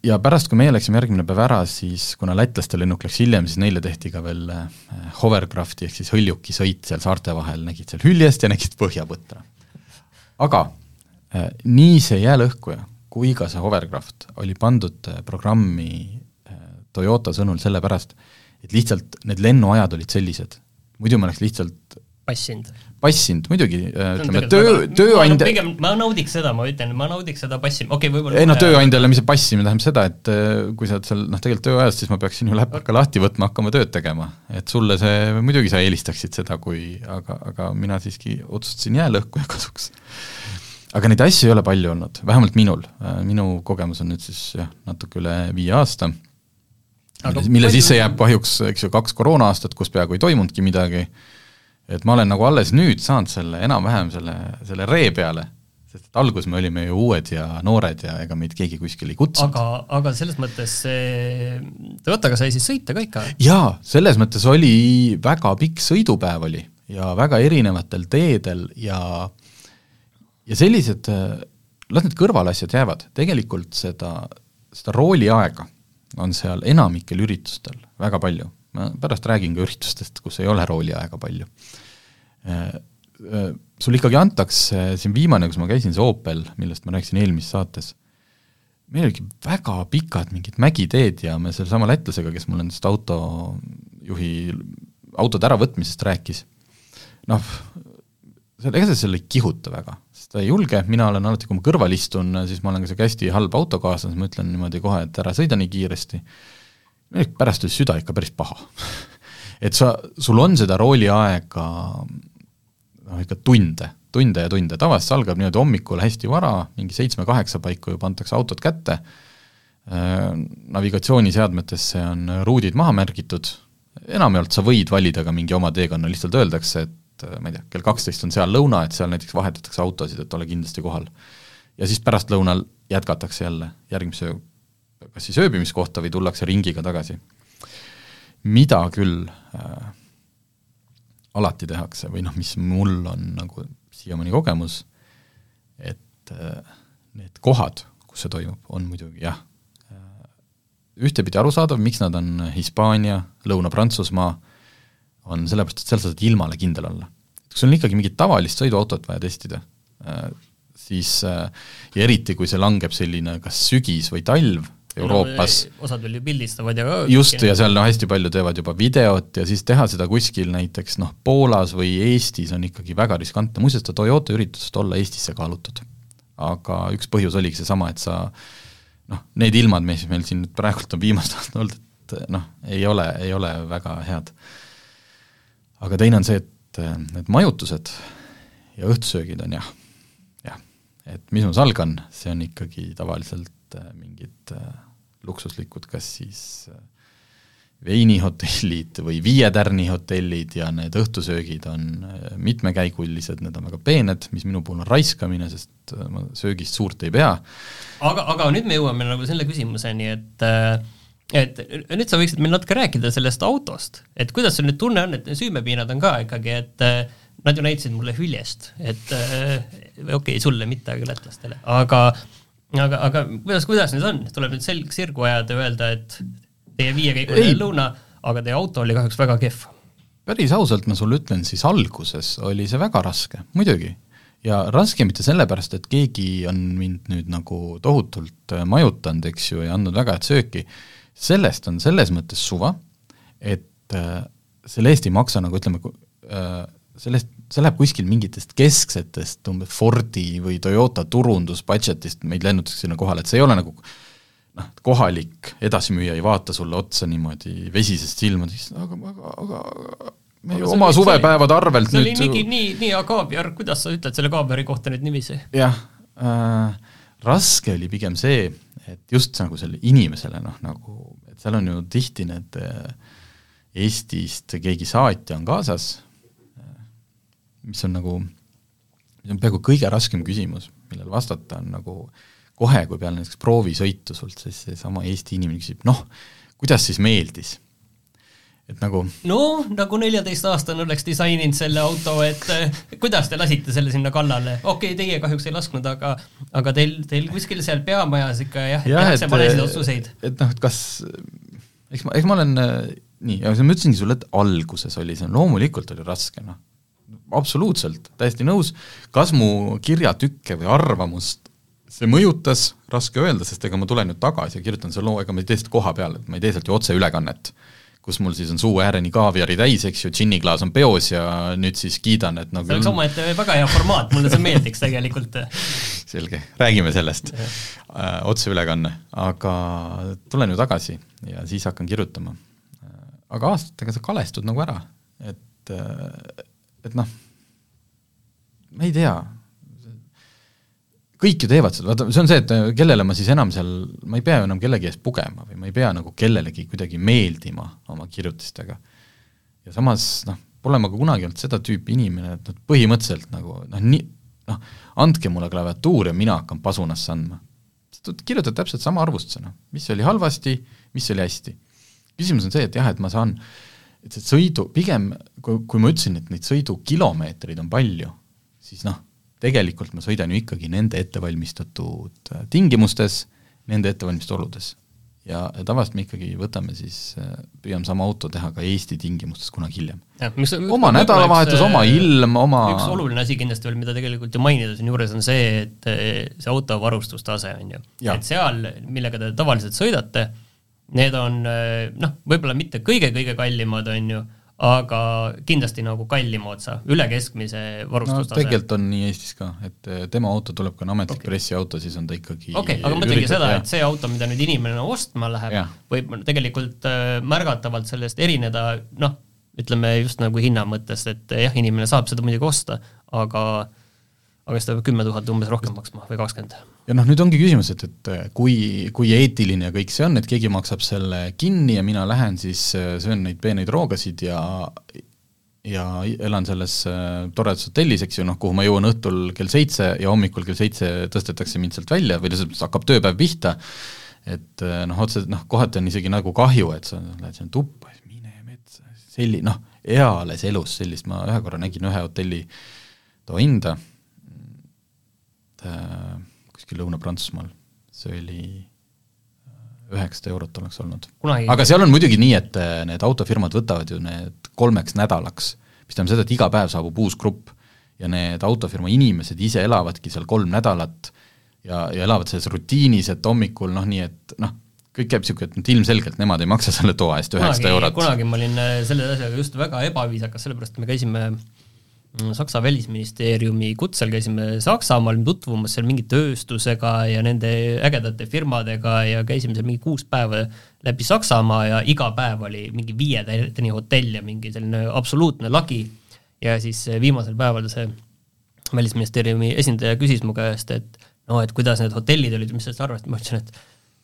Ja pärast, kui meie läksime järgmine päev ära, siis kuna lätlaste lennuk läks hiljem, siis neile tehti ka veel eh, hovercrafti ehk siis hõljukisõit seal saarte vahel, nägid seal hüljest ja nägid põhjapõtra. aga eh, nii see jäälõhkuja kui ka see hovercraft oli pandud äh, programmi äh, Toyota sõnul sellepärast, et lihtsalt need lennuajad olid sellised, muidu ma oleks lihtsalt passinud. passinud, muidugi, äh, ütleme töö, tööandja pigem ma naudiks seda, ma ütlen, ma naudiks seda passi, okei okay,, võib-olla ei noh, tööandjale, mis see passimine tähendab seda, et kui sa oled seal noh, tegelikult tööajas, siis ma peaksin ju läpaka lahti võtma, hakkama tööd tegema. et sulle see, muidugi sa eelistaksid seda, kui aga, aga mina siiski otsustasin jäälõhkuja kasuks aga neid asju ei ole palju olnud, vähemalt minul, äh, minu kogemus on nüüd siis jah, natuke üle viie aasta, mille, mille sisse jääb kahjuks, eks ju, kaks koroona-aastat, kus peaaegu ei toimunudki midagi, et ma olen nagu alles nüüd saanud selle enam-vähem selle, selle ree peale, sest et alguses me olime ju uued ja noored ja ega meid keegi kuskil ei kutsunud. aga, aga selles mõttes see Toyotaga sai siis sõita ka ikka? jaa, selles mõttes oli väga pikk sõidupäev oli ja väga erinevatel teedel ja ja sellised, äh, las need kõrvalasjad jäävad, tegelikult seda, seda rooliaega on seal enamikel üritustel väga palju, ma pärast räägin ka üritustest, kus ei ole rooliaega palju. Äh, äh, sul ikkagi antakse, siin viimane, kus ma käisin, see Opel, millest ma rääkisin eelmises saates, meil oligi väga pikad mingid mägiteed ja me sellesama lätlasega, kes mulle nendest autojuhi, autode äravõtmisest rääkis, noh, ega see seal ei kihuta väga, sest ta ei julge, mina olen alati, kui ma kõrval istun, siis ma olen ka sihuke hästi halb autokaaslane, siis ma ütlen niimoodi kohe, et ära sõida nii kiiresti, pärast oli süda ikka päris paha. Et sa, sul on seda rooliaega noh, ikka tunde, tunde ja tunde, tavaliselt see algab niimoodi hommikul hästi vara, mingi seitsme-kaheksa paiku juba antakse autod kätte, äh, navigatsiooniseadmetesse on ruudid maha märgitud, enamjaolt sa võid valida ka mingi oma teekonna, lihtsalt öeldakse, et et ma ei tea, kell kaksteist on seal lõuna, et seal näiteks vahetatakse autosid, et ole kindlasti kohal. ja siis pärastlõunal jätkatakse jälle järgmise kas siis ööbimiskohta või tullakse ringiga tagasi. mida küll äh, alati tehakse või noh, mis mul on nagu siiamaani kogemus, et äh, need kohad, kus see toimub, on muidugi jah äh,, ühtepidi arusaadav, miks nad on Hispaania, Lõuna-Prantsusmaa, on sellepärast, et seal saad ilmale kindel olla. kui sul on ikkagi mingit tavalist sõiduautot vaja testida, äh, siis äh, ja eriti, kui see langeb selline kas sügis või talv Euroopas no,, osad veel ju pildistavad ja just, ja seal noh, hästi palju teevad juba videot ja siis teha seda kuskil näiteks noh, Poolas või Eestis on ikkagi väga riskantne, muuseas seda Toyota üritust olla Eestisse kaalutud. aga üks põhjus oligi seesama, et sa noh, need ilmad, mis meil siin nüüd praegult on viimased aastad olnud, et noh, ei ole, ei ole väga head aga teine on see, et need majutused ja õhtusöögid on jah, jah, et mis ma salgan, see on ikkagi tavaliselt äh, mingid äh, luksuslikud, kas siis äh, veinihotellid või viie tärni hotellid ja need õhtusöögid on mitmekäigulised, need on väga peened, mis minu puhul on raiskamine, sest ma söögist suurt ei pea. aga, aga nüüd me jõuame nagu selle küsimuseni, et et nüüd sa võiksid meil natuke rääkida sellest autost, et kuidas sul nüüd tunne on, et süümepiinad on ka ikkagi, et nad ju näitasid mulle hüljest, et okei okay,, sulle mitte, aga lätlastele, aga aga, aga kuidas, kuidas nüüd on, tuleb nüüd selg sirgu ajada ja öelda, et teie viiekäiguline lõuna, aga teie auto oli kahjuks väga kehv? päris ausalt ma sulle ütlen, siis alguses oli see väga raske, muidugi. ja raske mitte sellepärast, et keegi on mind nüüd nagu tohutult äh, majutanud, eks ju, ja andnud väga head sööki, sellest on selles mõttes suva, et äh, selle eest ei maksa nagu ütleme äh,, sellest, see läheb kuskil mingitest kesksetest umbes Fordi või Toyota turundusbudgetist, meid lennutatakse sinna kohale, et see ei ole nagu noh, kohalik edasimüüja ei vaata sulle otsa niimoodi vesisest silmadest, aga, aga, aga me ju oma suvepäevade arvelt see nüüd see oli nii, nii, nii Agaabiar, kuidas sa ütled selle Agaabiari kohta nüüd niiviisi? jah äh,, raske oli pigem see, et just nagu selle inimesele noh, nagu, et seal on ju tihti need äh, Eestist keegi saatja on kaasas, mis on nagu, see on peaaegu kõige raskem küsimus, millele vastata on nagu kohe, kui peale näiteks proovisõitu sult siis seesama Eesti inimene küsib, noh, kuidas siis meeldis? Et nagu no nagu neljateistaastane oleks disaininud selle auto, et eh, kuidas te lasite selle sinna kallale, okei okay,, teie kahjuks ei lasknud, aga aga teil, teil kuskil seal peamajas ikka jah, jah, tehakse valesid otsuseid. et noh, et kas, eks ma, eks ma olen nii, aga ma ütlesingi sulle, et alguses oli see, loomulikult oli raske, noh. Absoluutselt, täiesti nõus, kas mu kirjatükke või arvamust see mõjutas, raske öelda, sest ega ma tulen nüüd tagasi ja kirjutan selle loo, ega ma ei tee seda koha peal, et ma ei tee sealt ju otseülekannet, kus mul siis on suu ääreni kaaviari täis, eks ju, džinniklaas on peos ja nüüd siis kiidan, et no see oleks omaette väga hea formaat, mulle see meeldiks tegelikult. selge, räägime sellest äh,, otseülekanne, aga tulen ju tagasi ja siis hakkan kirjutama. aga aastatega sa kalestud nagu ära, et äh, et noh, ma ei tea, kõik ju teevad seda, vaata see on see, et kellele ma siis enam seal, ma ei pea ju enam kellegi eest pugema või ma ei pea nagu kellelegi kuidagi meeldima oma kirjutistega. ja samas noh, pole ma ka kunagi olnud seda tüüpi inimene, et noh, põhimõtteliselt nagu noh, nii, noh, andke mulle klaviatuur ja mina hakkan pasunasse andma. kirjutad täpselt sama arvustuse, noh, mis oli halvasti, mis oli hästi. küsimus on see, et jah, et ma saan äh, et see sõidu, pigem kui, kui ma ütlesin, et neid sõidukilomeetreid on palju, siis noh, tegelikult ma sõidan ju ikkagi nende ettevalmistatud äh, tingimustes, nende ettevalmistatud oludes. ja, tavaliselt me ikkagi võtame siis, äh, püüame sama auto teha ka Eesti tingimustes kunagi hiljem. oma nädalavahetus, oma äh, ilm, oma üks oluline asi kindlasti veel, mida tegelikult ju mainida siinjuures, on see, et see auto varustustase, on ju. et seal, millega te tavaliselt sõidate, Need on noh, võib-olla mitte kõige-kõige kallimad, on ju, aga kindlasti nagu kallima otsa, üle keskmise varustustase no,. tegelikult on nii Eestis ka, et eh, tema auto tuleb, on ametlik okay. pressiauto, siis on ta ikkagi okei okay,, aga mõtlengi seda, et see auto, mida nüüd inimene ostma läheb, võib tegelikult äh, märgatavalt sellest erineda, noh, ütleme just nagu hinna mõttes, et jah, inimene saab seda muidugi osta, aga aga siis ta peab kümme tuhat umbes rohkem maksma või kakskümmend? Ja noh, nüüd ongi küsimus, et, et äh, kui, kui eetiline kõik see on, et keegi maksab selle kinni ja mina lähen siis äh, söön neid peeneid roogasid ja ja elan selles äh, toredas hotellis, eks ju, noh, kuhu ma jõuan õhtul kell seitse ja hommikul kell seitse tõstetakse mind sealt välja või lihtsalt hakkab tööpäev pihta, et noh, otse noh, kohati on isegi nagu kahju, et sa lähed sinna tuppa, mine metsa, selli-, noh, eales elus sellist, ma ühe korra nägin ühe hotelli hinda, kuskil Lõuna-Prantsusmaal, see oli äh, üheksasada eurot oleks olnud. aga seal on muidugi nii, et äh, need autofirmad võtavad ju need kolmeks nädalaks, mis tähendab seda, et iga päev saabub uus grupp ja need autofirma inimesed ise elavadki seal kolm nädalat ja, ja elavad selles rutiinis, et hommikul noh, nii et noh, kõik käib niisugune, et ilmselgelt nemad ei maksa selle toa eest üheksasada eurot. kunagi ma olin äh, selle asjaga just väga ebaviisakas, sellepärast me käisime äh, Saksa välisministeeriumi kutsel käisime Saksamaal tutvumas seal mingi tööstusega ja nende ägedate firmadega ja käisime seal mingi kuus päeva läbi Saksamaa ja iga päev oli mingi viietäheni hotell ja mingi selline absoluutne lagi. ja siis viimasel päeval see välisministeeriumi esindaja küsis mu käest, et no et kuidas need hotellid olid, mis sa arvasid, ma ütlesin, et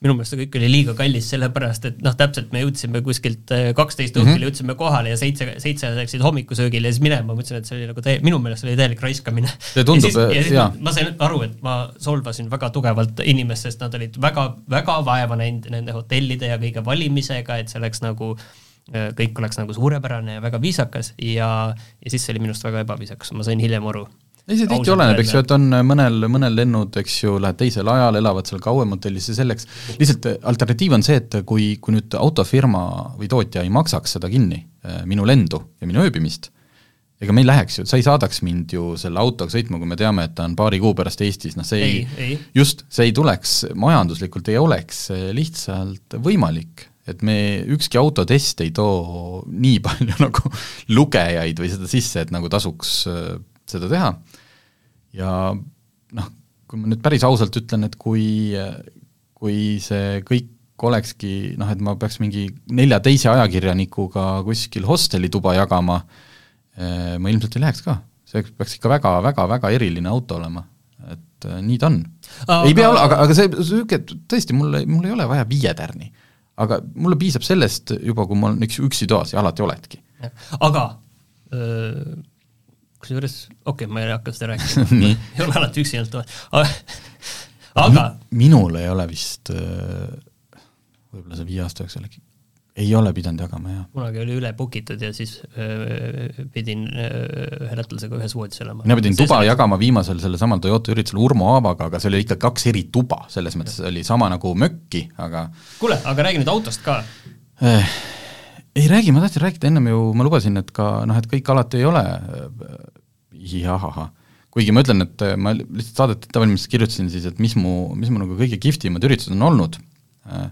minu meelest see kõik oli liiga kallis, sellepärast et noh, täpselt me jõudsime kuskilt äh, kaksteist õhtul mm -hmm. jõudsime kohale ja seitse, seitse läksid hommikusöögile ja siis minema, ma mõtlesin, et see oli nagu täie-, minu meelest oli täielik raiskamine. see tundub, jaa. ma sain aru, et ma solvasin väga tugevalt inimest, sest nad olid väga, väga vaeva näinud nende hotellide ja kõige valimisega, et see oleks nagu äh, kõik oleks nagu suurepärane ja väga viisakas ja, ja siis see oli minust väga ebaviisakas, ma sain hiljem aru ei, see tihti oleneb, eks ju, et on mõnel, mõnel lennud, eks ju, lähed teisel ajal, elavad seal kauem hotellis ja selleks, lihtsalt alternatiiv on see, et kui, kui nüüd autofirma või tootja ei maksaks seda kinni, äh, minu lendu ja minu ööbimist, ega me ei läheks ju, sa ei saadaks mind ju selle autoga sõitma, kui me teame, et ta on paari kuu pärast Eestis, noh see ei, ei, just, see ei tuleks, majanduslikult ei oleks lihtsalt võimalik et me, ükski autotest ei too nii palju nagu lugejaid või seda sisse, et nagu tasuks äh, seda teha ja noh, kui ma nüüd päris ausalt ütlen, et kui, kui see kõik olekski noh, et ma peaks mingi nelja teise ajakirjanikuga kuskil hostelituba jagama, eh, ma ilmselt ei läheks ka. see peaks ikka väga-väga-väga eriline auto olema, et eh, nii ta on. ei pea olema, aga, aga see, niisugune, tõesti, mul, mul ei ole vaja viietärni. aga mulle piisab sellest juba, kui ma olen üks üksi toas ja alati oledki. aga öö kusjuures, okei okay,, ma ei hakka seda rääkima. Ei ole alati üksi olnud. Toas, aga minul ei ole vist äh, võib-olla see viie aasta jooksul äkki ei ole pidanud jagama, jah. kunagi oli üle book itud ja siis öö, äh, pidin äh, ühe lätlasega ühes voodis elama. mina pidin tuba see jagama viimasel sellesamal Toyota üritusel Urmo Aavaga, aga see oli ikka kaks eri tuba, selles mõttes oli sama nagu mökki, aga kuule, aga räägi nüüd autost ka. Eh, ei räägi, ma tahtsin rääkida ennem ju, ma lubasin, et ka noh, et kõik alati ei ole jahahah. kuigi ma ütlen, et ma lihtsalt saadet ette valmistades kirjutasin siis, et mis mu, mis mu nagu kõige kihvtimad üritused on olnud äh,,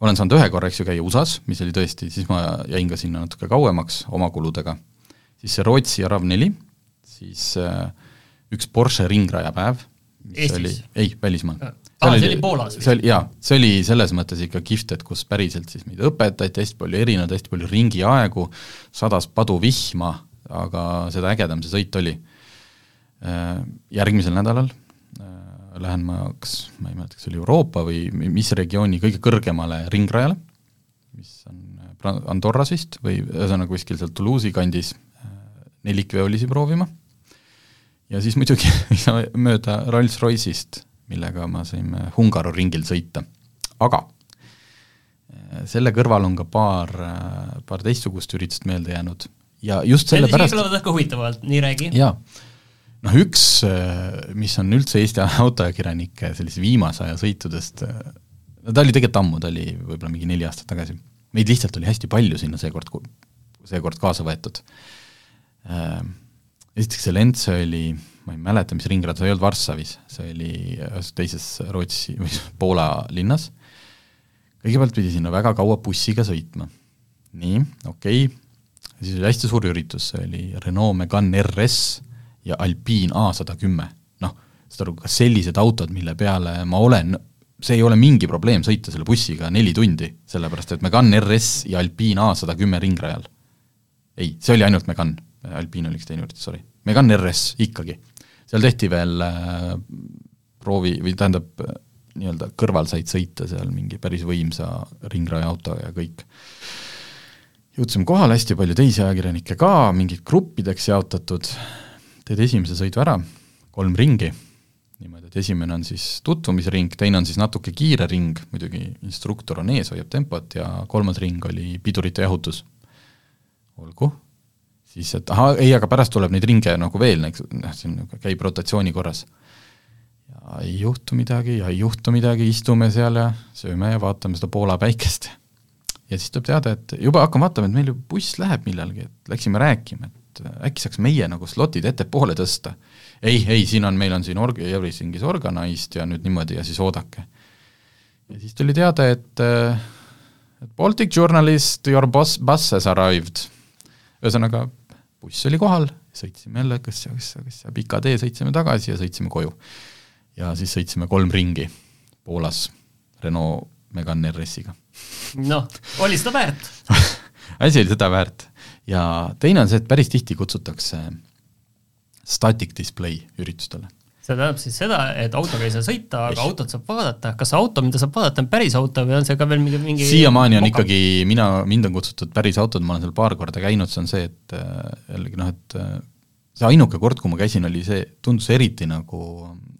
olen saanud ühe korra, eks ju, käia USA-s, mis oli tõesti, siis ma jäin ka sinna natuke kauemaks oma kuludega, siis see Rootsi RAV4, siis äh, üks Porsche ringrajapäev, mis Eestis? oli, ei, välismaal aa, see oli Poolas see oli, jaa, see oli selles mõttes ikka kihvt, et kus päriselt siis meid õpetati hästi palju erinevaid, hästi palju ringiaegu, sadas paduvihma, aga seda ägedam see sõit oli. Äh, järgmisel nädalal äh, lähen ma, kas, ma ei mäleta, kas see oli Euroopa või mis regiooni kõige kõrgemale ringrajale, mis on äh, Andorras vist või ühesõnaga kuskil seal Toulouse'i kandis nelikveolisi proovima. Ja siis muidugi ei saa mööda Rolls-Royce'ist, millega me saime Hungaru ringil sõita. aga selle kõrval on ka paar, paar teistsugust üritust meelde jäänud ja just sellepärast kõlavad väga huvitavalt, nii räägi. jaa noh, üks, äh, mis on üldse Eesti autoajakirjanike sellise viimase aja sõitudest, no ta oli tegelikult ammu, ta oli võib-olla mingi neli aastat tagasi. meid lihtsalt oli hästi palju sinna seekord, seekord kaasa võetud. Esiteks see lend, see oli, ma ei mäleta, mis ringrada, see ei olnud Varssavis, see oli ühes teises Rootsi või Poola linnas, kõigepealt pidi sinna väga kaua bussiga sõitma. nii, okei okay., siis oli hästi suur üritus, see oli Renault Megane RS, ja Alpine A sada kümme. noh, saad aru, kas sellised autod, mille peale ma olen, see ei ole mingi probleem sõita selle bussiga neli tundi, sellepärast et Megane RS ja Alpine A sada kümme ringrajal. ei, see oli ainult Megane, Alpine oli üks teine üritus, sorry. Megane RS ikkagi. Seal tehti veel äh, proovi, või tähendab, nii-öelda kõrval said sõita seal mingi päris võimsa ringraja autoga ja kõik. Jõudsime kohale, hästi palju teisi ajakirjanikke ka, mingid gruppideks jaotatud, teed esimese sõidu ära, kolm ringi, niimoodi, et esimene on siis tutvumisring, teine on siis natuke kiire ring, muidugi instruktor on ees, hoiab tempot ja kolmas ring oli pidurite jahutus. olgu, siis et ahah, ei, aga pärast tuleb neid ringe nagu veel, noh, see on, käib rotatsiooni korras. ja ei juhtu midagi ja ei juhtu midagi, istume seal ja sööme ja vaatame seda Poola päikest. ja siis tuleb teada, et juba hakkame vaatama, et meil ju buss läheb millalgi, et läksime rääkima, et äkki saaks meie nagu slotid ettepoole tõsta. ei, ei, siin on, meil on siin org-, everything is organized ja nüüd niimoodi ja siis oodake. ja siis tuli teade, et et Baltic Journalist, your boss, bus has arrived. ühesõnaga, buss oli kohal, sõitsime jälle, kas, kas, kas pika tee, sõitsime tagasi ja sõitsime koju. ja siis sõitsime kolm ringi Poolas Renault Megane RS-iga. noh, oli seda väärt asi oli seda väärt ja teine on see, et päris tihti kutsutakse static display üritustele see tähendab siis seda, et autoga ei saa sõita, aga autot saab vaadata, kas auto, mida saab vaadata, on päris auto või on see ka veel mingi, mingi siiamaani on moka? ikkagi, mina, mind on kutsutud päris autod, ma olen seal paar korda käinud, see on see, et äh, jällegi noh, et äh, see ainuke kord, kui ma käisin, oli see, tundus eriti nagu,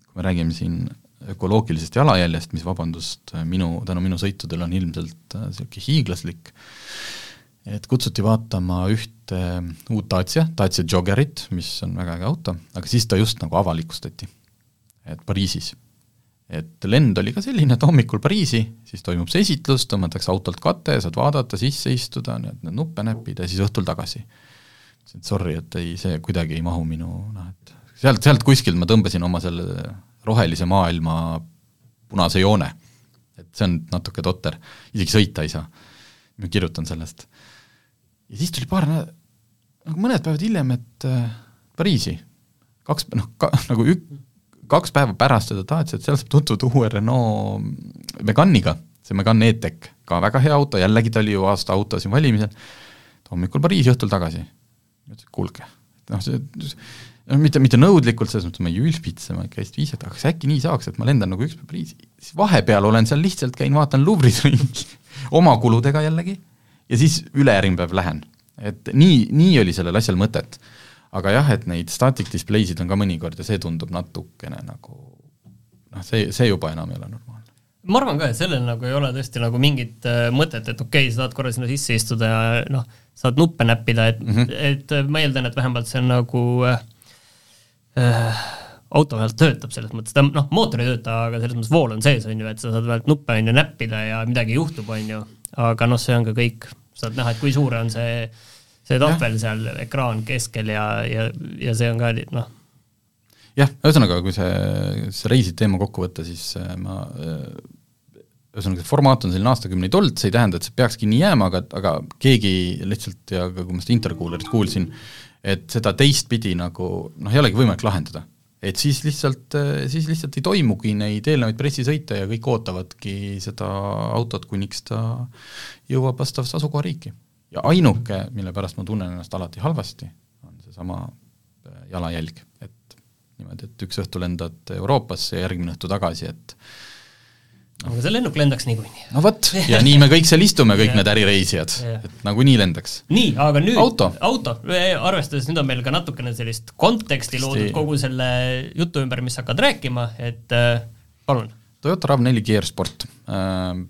kui me räägime siin ökoloogilisest jalajäljest, mis vabandust, minu, tänu minu sõitudele on ilmselt niisugune äh, hiiglaslik, et kutsuti vaatama ühte uut Dacia, Dacia Joggerit, mis on väga äge auto, aga siis ta just nagu avalikustati et Pariisis. et lend oli ka selline, et hommikul Pariisi, siis toimub see esitlus, tõmmatakse autolt kate, saad vaadata, sisse istuda, need nuppe näppida ja siis õhtul tagasi. ütlesin, et sorry, et ei, see kuidagi ei mahu minu noh, et sealt, sealt kuskilt ma tõmbasin oma selle rohelise maailma punase joone. et see on natuke totter, isegi sõita ei saa. ma kirjutan sellest. ja siis tuli paar nädalat, nagu mõned päevad hiljem, et äh, Pariisi, kaks, noh, ka nagu ük-, kaks päeva pärast seda Daciat, seal saab tutvuda uue Renault Meganiga, see Megane E-Tech, ka väga hea auto, jällegi ta oli ju aasta auto siin valimisel, hommikul Pariisi, õhtul tagasi. ütles, et kuulge, noh see, noh mitte, mitte nõudlikult, selles mõttes ma ei ülbitse, ma ikka hästi viisakalt, aga kas äkki nii saaks, et ma lendan nagu üks päev Pariisi, siis vahepeal olen seal lihtsalt, käin vaatan Louvre'is ringi. Oma kuludega jällegi, ja siis ülejärgmine päev lähen. Et nii, nii oli sellel asjal mõtet aga jah, et neid static display sid on ka mõnikord ja see tundub natukene nagu noh, see, see juba enam ei ole normaalne. ma arvan ka, et sellel nagu ei ole tõesti nagu mingit äh, mõtet, et okei okay,, sa tahad korra sinna sisse istuda ja noh, saad nuppe näppida, et mm, -hmm. et äh, ma eeldan, et vähemalt see on nagu äh, äh, auto vähemalt töötab selles mõttes, ta noh, mootor ei tööta, aga selles mõttes vool on sees, on ju, et sa saad vähemalt nuppe, on ju, näppida ja midagi juhtub, on ju, aga noh, see on ka kõik, saad näha, et kui suur on see see tahvel seal ekraan keskel ja, ja, ja see on ka noh. jah, ühesõnaga, kui see, see reisi teema kokku võtta, siis äh, ma äh, ühesõnaga, see formaat on selline aastakümneid olnud, see ei tähenda, et see peakski nii jääma, aga, aga keegi lihtsalt ja ka kui ma seda interkuulerit kuulsin, et seda teistpidi nagu noh, ei olegi võimalik lahendada. et siis lihtsalt, äh, siis lihtsalt ei toimugi neid eelnevaid pressisõite ja kõik ootavadki seda autot, kuniks ta jõuab vastavasse asukohariiki ja ainuke, mille pärast ma tunnen ennast alati halvasti, on seesama äh, jalajälg, et niimoodi, et üks õhtu lendad Euroopasse ja järgmine õhtu tagasi, et no, aga see lennuk lendaks niikuinii. no vot, ja nii me kõik seal istume, kõik need ärireisijad, et nagunii lendaks. nii, aga nüüd auto, auto., arvestades, nüüd on meil ka natukene sellist konteksti loodud kogu selle jutu ümber, mis sa hakkad rääkima, et äh, palun. Toyota RAV4 Gear Sport äh,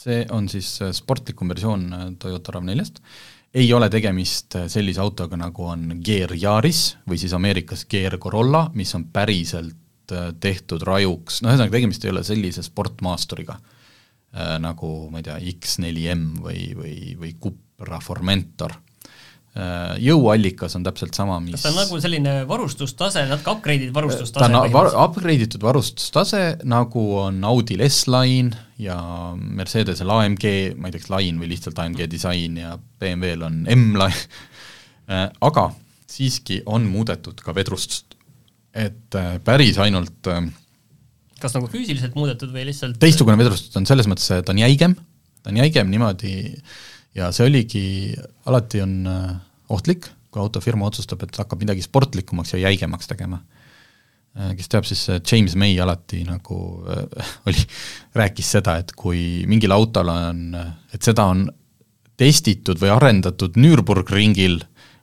see on siis äh, sportlikum versioon äh, Toyota RAV4-st, ei ole tegemist äh, sellise autoga, nagu on Gear Yaris või siis Ameerikas Gear Corolla, mis on päriselt tehtud rajuks, no ühesõnaga, tegemist ei ole sellise sportmaasturiga nagu ma ei tea, X4M või, või, või Cupra Formentor jõuallikas on täpselt sama, mis kas ta on nagu selline varustustase, natuke upgrade'itud varustustase? ta on var-, upgrade itud varustustase, nagu on Audil S-Line ja Mercedesel AMG, ma ei tea, kas Line või lihtsalt AMG disain ja BMW-l on M-Line äh, aga siiski on muudetud ka vedrustust. et äh, päris ainult kas nagu füüsiliselt muudetud või lihtsalt teistsugune vedrustus on selles mõttes, et ta on jäigem, ta on jäigem niimoodi äh, ja see oligi, alati on äh, ohtlik, kui autofirma otsustab, et hakkab midagi sportlikumaks ja jäigemaks tegema. Äh, kes teab, siis äh, James May alati nagu äh, oli, rääkis seda, et kui mingil autol on, et seda on testitud või arendatud Nürburgringil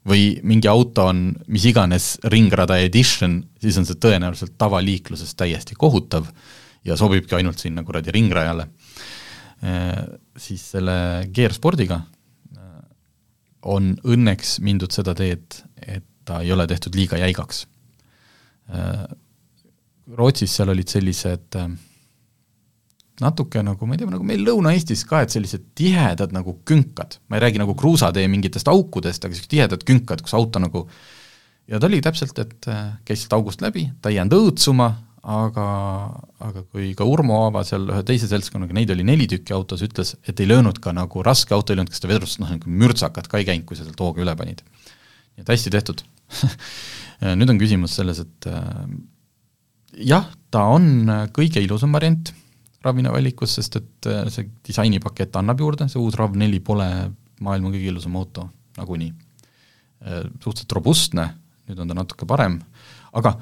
või mingi auto on mis iganes ringrada edition, siis on see tõenäoliselt tavaliikluses täiesti kohutav ja sobibki ainult sinna kuradi ringrajale siis selle Gear-spordiga äh, on õnneks mindud seda teed, et ta ei ole tehtud liiga jäigaks. Äh, Rootsis seal olid sellised natuke nagu, ma ei tea, nagu meil Lõuna-Eestis ka, et sellised tihedad nagu künkad, ma ei räägi nagu kruusatee mingitest aukudest, aga sellised tihedad künkad, kus auto nagu ja ta oli täpselt, et käis sealt august läbi, ta ei jäänud õõtsuma, aga, aga kui ka Urmo Aava seal ühe teise seltskonnaga, neid oli neli tükki autos, ütles, et ei löönud ka nagu raske auto ei löönud ka seda vedrustust, noh nagu mürtsakat ka ei käinud, kui sa sealt hooga üle panid. nii et hästi tehtud nüüd on küsimus selles, et äh, jah, ta on kõige ilusam variant Ravina valikus, sest et äh, see disainipakett annab juurde, see uus RAV4 pole maailma kõige ilusam auto nagunii äh,. suhteliselt robustne, nüüd on ta natuke parem, aga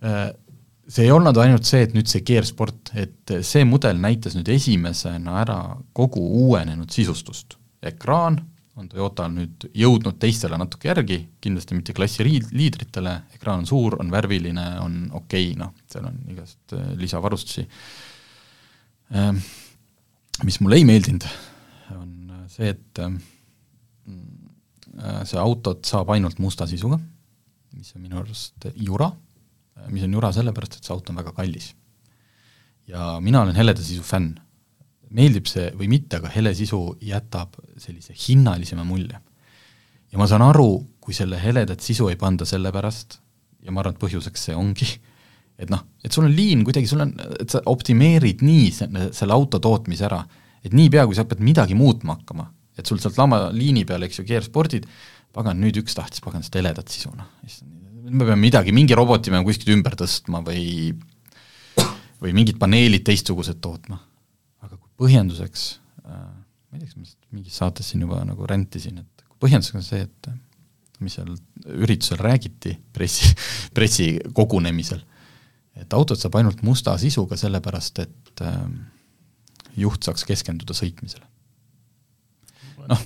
äh, see ei olnud ainult see, et nüüd see Gearsport, et see mudel näitas nüüd esimesena ära kogu uuenenud sisustust. ekraan on Toyotal nüüd jõudnud teistele natuke järgi, kindlasti mitte klassi riid-, liidritele, ekraan on suur, on värviline, on okei okay,, noh, seal on igast äh, lisavarustusi. Ähm, mis mulle ei meeldinud, on see, et ähm, äh, see autot saab ainult musta sisuga, mis on minu arust jura, mis on jura sellepärast, et see auto on väga kallis. ja mina olen heleda sisu fänn meeldib see või mitte, aga hele sisu jätab sellise hinnalisema mulje. ja ma saan aru, kui selle heledat sisu ei panda sellepärast, ja ma arvan, et põhjuseks see ongi, et noh, et sul on liin kuidagi, sul on, et sa optimeerid nii selle, selle auto tootmise ära, et niipea, kui sa hakkad midagi muutma hakkama, et sul sealt lama liini peal, eks ju, gearspordid, pagan, nüüd üks tahtis pagan seda heledat sisu, noh, me peame midagi, mingi roboti peame kuskilt ümber tõstma või või mingid paneelid teistsugused tootma põhjenduseks äh,, ma ei tea, kas ma mingis saates siin juba nagu räntisin, et põhjenduseks on see, et mis seal üritusel räägiti, pressi, pressikogunemisel, et autot saab ainult musta sisuga, sellepärast et äh, juht saaks keskenduda sõitmisele. noh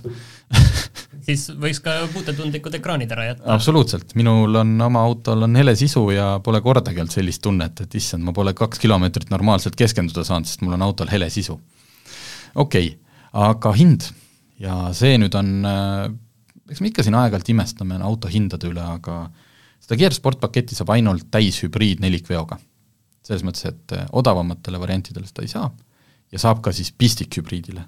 siis võiks ka puutetundlikud ekraanid ära jätta. absoluutselt, minul on oma autol on hele sisu ja pole kordagi olnud sellist tunnet, et issand, ma pole kaks kilomeetrit normaalselt keskenduda saanud, sest mul on autol hele sisu okei okay,, aga hind ja see nüüd on, äh, eks me ikka siin aeg-ajalt imestame auto hindade üle, aga seda Gear Sport paketti saab ainult täishübriid nelikveoga. selles mõttes, et äh, odavamatele variantidele seda ei saa ja saab ka siis pistikhübriidile.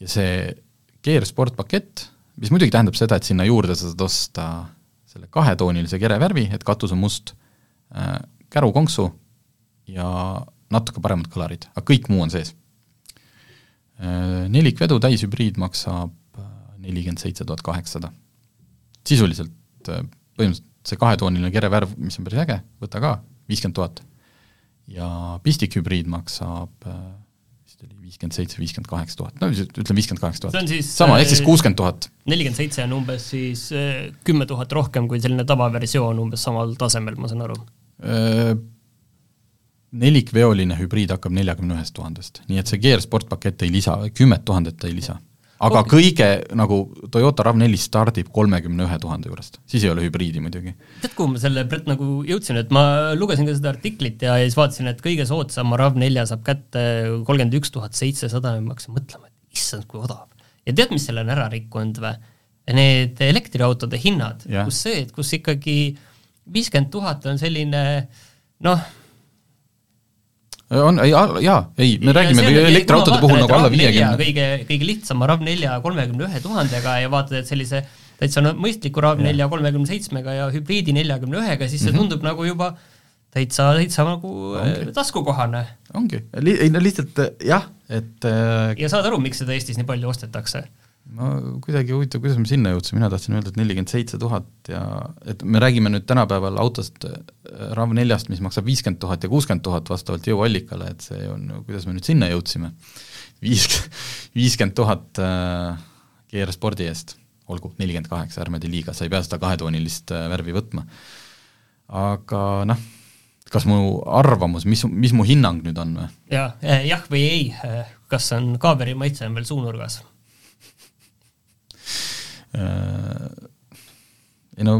ja see Gear Sport pakett, mis muidugi tähendab seda, et sinna juurde sa saad osta selle kahetoonilise kerevärvi, et katus on must äh,, kärukonksu ja natuke paremad kõlarid, aga kõik muu on sees Äh, nelikvedu täishübriid maksab äh, nelikümmend seitse tuhat kaheksasada. sisuliselt äh, põhimõtteliselt see kahetooniline kerevärv, mis on päris äge, võta ka, viiskümmend tuhat. ja pistikhübriid maksab vist oli viiskümmend seitse, viiskümmend kaheksa tuhat, no ütleme viiskümmend kaheksa tuhat. sama, ehk siis kuuskümmend tuhat. nelikümmend seitse on umbes siis kümme tuhat rohkem kui selline tavaversioon umbes samal tasemel, ma saan aru nelikveoline hübriid hakkab neljakümne ühest tuhandest, nii et see Gear Sport pakett ei lisa, kümmet tuhandet ei lisa. Aga okay. kõige nagu Toyota RAV4 stardib kolmekümne ühe tuhande juurest, siis ei ole hübriidi muidugi. tead, kuhu ma selle Brett nagu jõudsin, et ma lugesin ka seda artiklit ja, siis vaatasin, et kõige soodsam RAV4 saab kätte kolmkümmend üks tuhat seitsesada ja ma hakkasin mõtlema, et issand, kui odav. ja tead, mis selle on ära rikkunud või? Need elektriautode hinnad, kus see, et kus ikkagi viiskümmend tuhat on selline noh, on, ei, jaa, ei, me ja räägime elektriautode puhul nagu alla viiekümne. kõige, kõige lihtsama RAV4 kolmekümne ühe tuhandega ja vaatad, et sellise täitsa no mõistliku RAV4 kolmekümne seitsmega ja hübriidi neljakümne ühega, siis see mm -hmm. tundub nagu juba täitsa, täitsa nagu ongi. taskukohane. ongi, ei no lihtsalt jah, et äh, ja saad aru, miks seda Eestis nii palju ostetakse ma kuidagi huvitav, kuidas me sinna jõudsime, mina tahtsin öelda, et nelikümmend seitse tuhat ja et me räägime nüüd tänapäeval autost äh, RAV4-st, mis maksab viiskümmend tuhat ja kuuskümmend tuhat vastavalt jõuallikale, et see on, kuidas me nüüd sinna jõudsime. viis, viiskümmend tuhat äh, GR Spordi eest, olgu, nelikümmend kaheksa, ärme tee liiga, sa ei pea seda kahetoonilist äh, värvi võtma. aga noh, kas mu arvamus, mis, mis mu hinnang nüüd on või? jaa, jah või ei, kas on kaaberi maitse on veel suunurgas ei no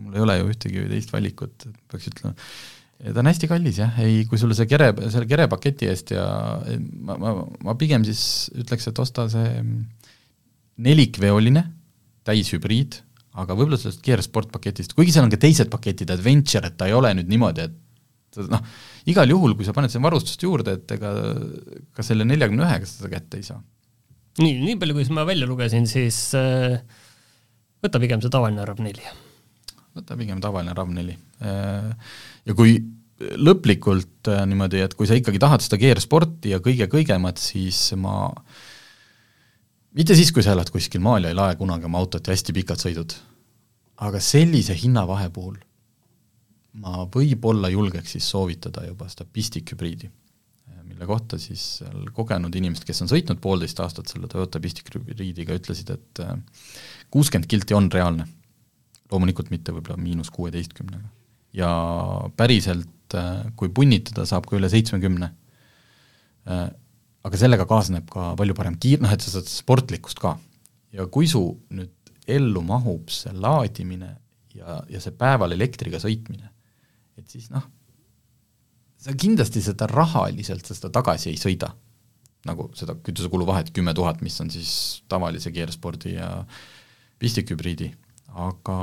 mul ei ole ju ühtegi teist valikut, peaks ütlema. ta on hästi kallis jah, ei, kui sulle see kere, selle kerepaketi eest ja ma, ma, ma pigem siis ütleks, et osta see nelikveoline täishübriid, aga võib-olla sellest Gear Sport paketist, kuigi seal on ka teised paketid, Adventure, et ta ei ole nüüd niimoodi, et noh, igal juhul, kui sa paned sinna varustust juurde, et ega ka selle neljakümne ühega seda kätte ei saa nii, nii palju, kui ma välja lugesin, siis äh, võta pigem see tavaline RAV4. võta pigem tavaline RAV4 äh,. ja kui lõplikult äh, niimoodi, et kui sa ikkagi tahad seda Gear Sporti ja kõige kõigemat, siis ma mitte siis, kui sa elad kuskil maal ja ei lae kunagi oma autot ja hästi pikalt sõidud, aga sellise hinnavahe puhul ma võib-olla julgeks siis soovitada juba seda pistikhübriidi mille kohta siis seal kogenud inimesed, kes on sõitnud poolteist aastat selle Toyota Pistic Hybridiga, ütlesid, et äh, kuuskümmend kilti on reaalne. loomulikult mitte võib-olla miinus kuueteistkümnega. ja päriselt, äh, kui punnitada, saab ka üle seitsmekümne. Äh, aga sellega kaasneb ka palju parem kiir-, noh et sa saad sportlikkust ka. ja kui su nüüd ellu mahub see laadimine ja, ja see päeval elektriga sõitmine, et siis noh, sa kindlasti seda rahaliselt sa seda tagasi ei sõida. nagu seda kütusekulu vahet kümme tuhat, mis on siis tavalise keerspordi ja pistikhübriidi, aga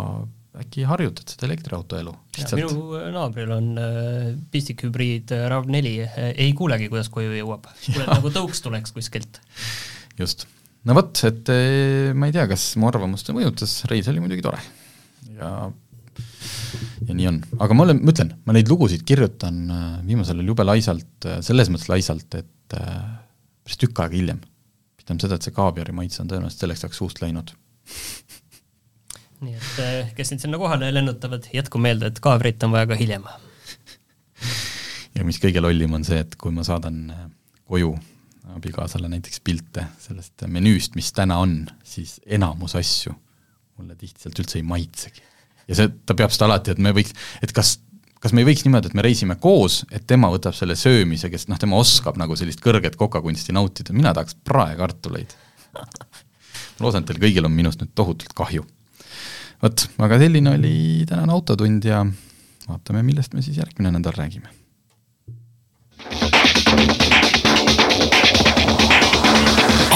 äkki harjutad seda elektriauto elu? minu naabril on äh, pistikhübriid äh, RAV4 äh,, ei kuulegi, kuidas koju jõuab. kuuled nagu tõuks tuleks kuskilt. just. no vot, et äh, ma ei tea, kas mu arvamust mõjutas, reis oli muidugi tore. ja ja nii on, aga ma olen, ma ütlen, ma neid lugusid kirjutan äh, viimasel ajal jube laisalt, äh, selles mõttes laisalt, et äh, päris tükk aega hiljem. ütleme seda, et see kaaviari maitse on tõenäoliselt selleks ajaks suust läinud nii et kes nüüd sinna kohale lennutavad, jätku meelde, et kaavrit on vaja ka hiljem. ja mis kõige lollim on see, et kui ma saadan koju abikaasale näiteks pilte sellest menüüst, mis täna on, siis enamus asju mulle tihti sealt üldse ei maitsegi ja see, ta peab seda alati, et me võiks, et kas, kas me ei võiks niimoodi, et me reisime koos, et tema võtab selle söömise, kes noh, tema oskab nagu sellist kõrget kokakunsti nautida, mina tahaks praekartuleid. ma loodan, et teil kõigil on minust nüüd tohutult kahju. vot, aga selline oli tänane Autotund ja vaatame, millest me siis järgmine nädal räägime.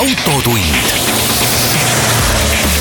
autotund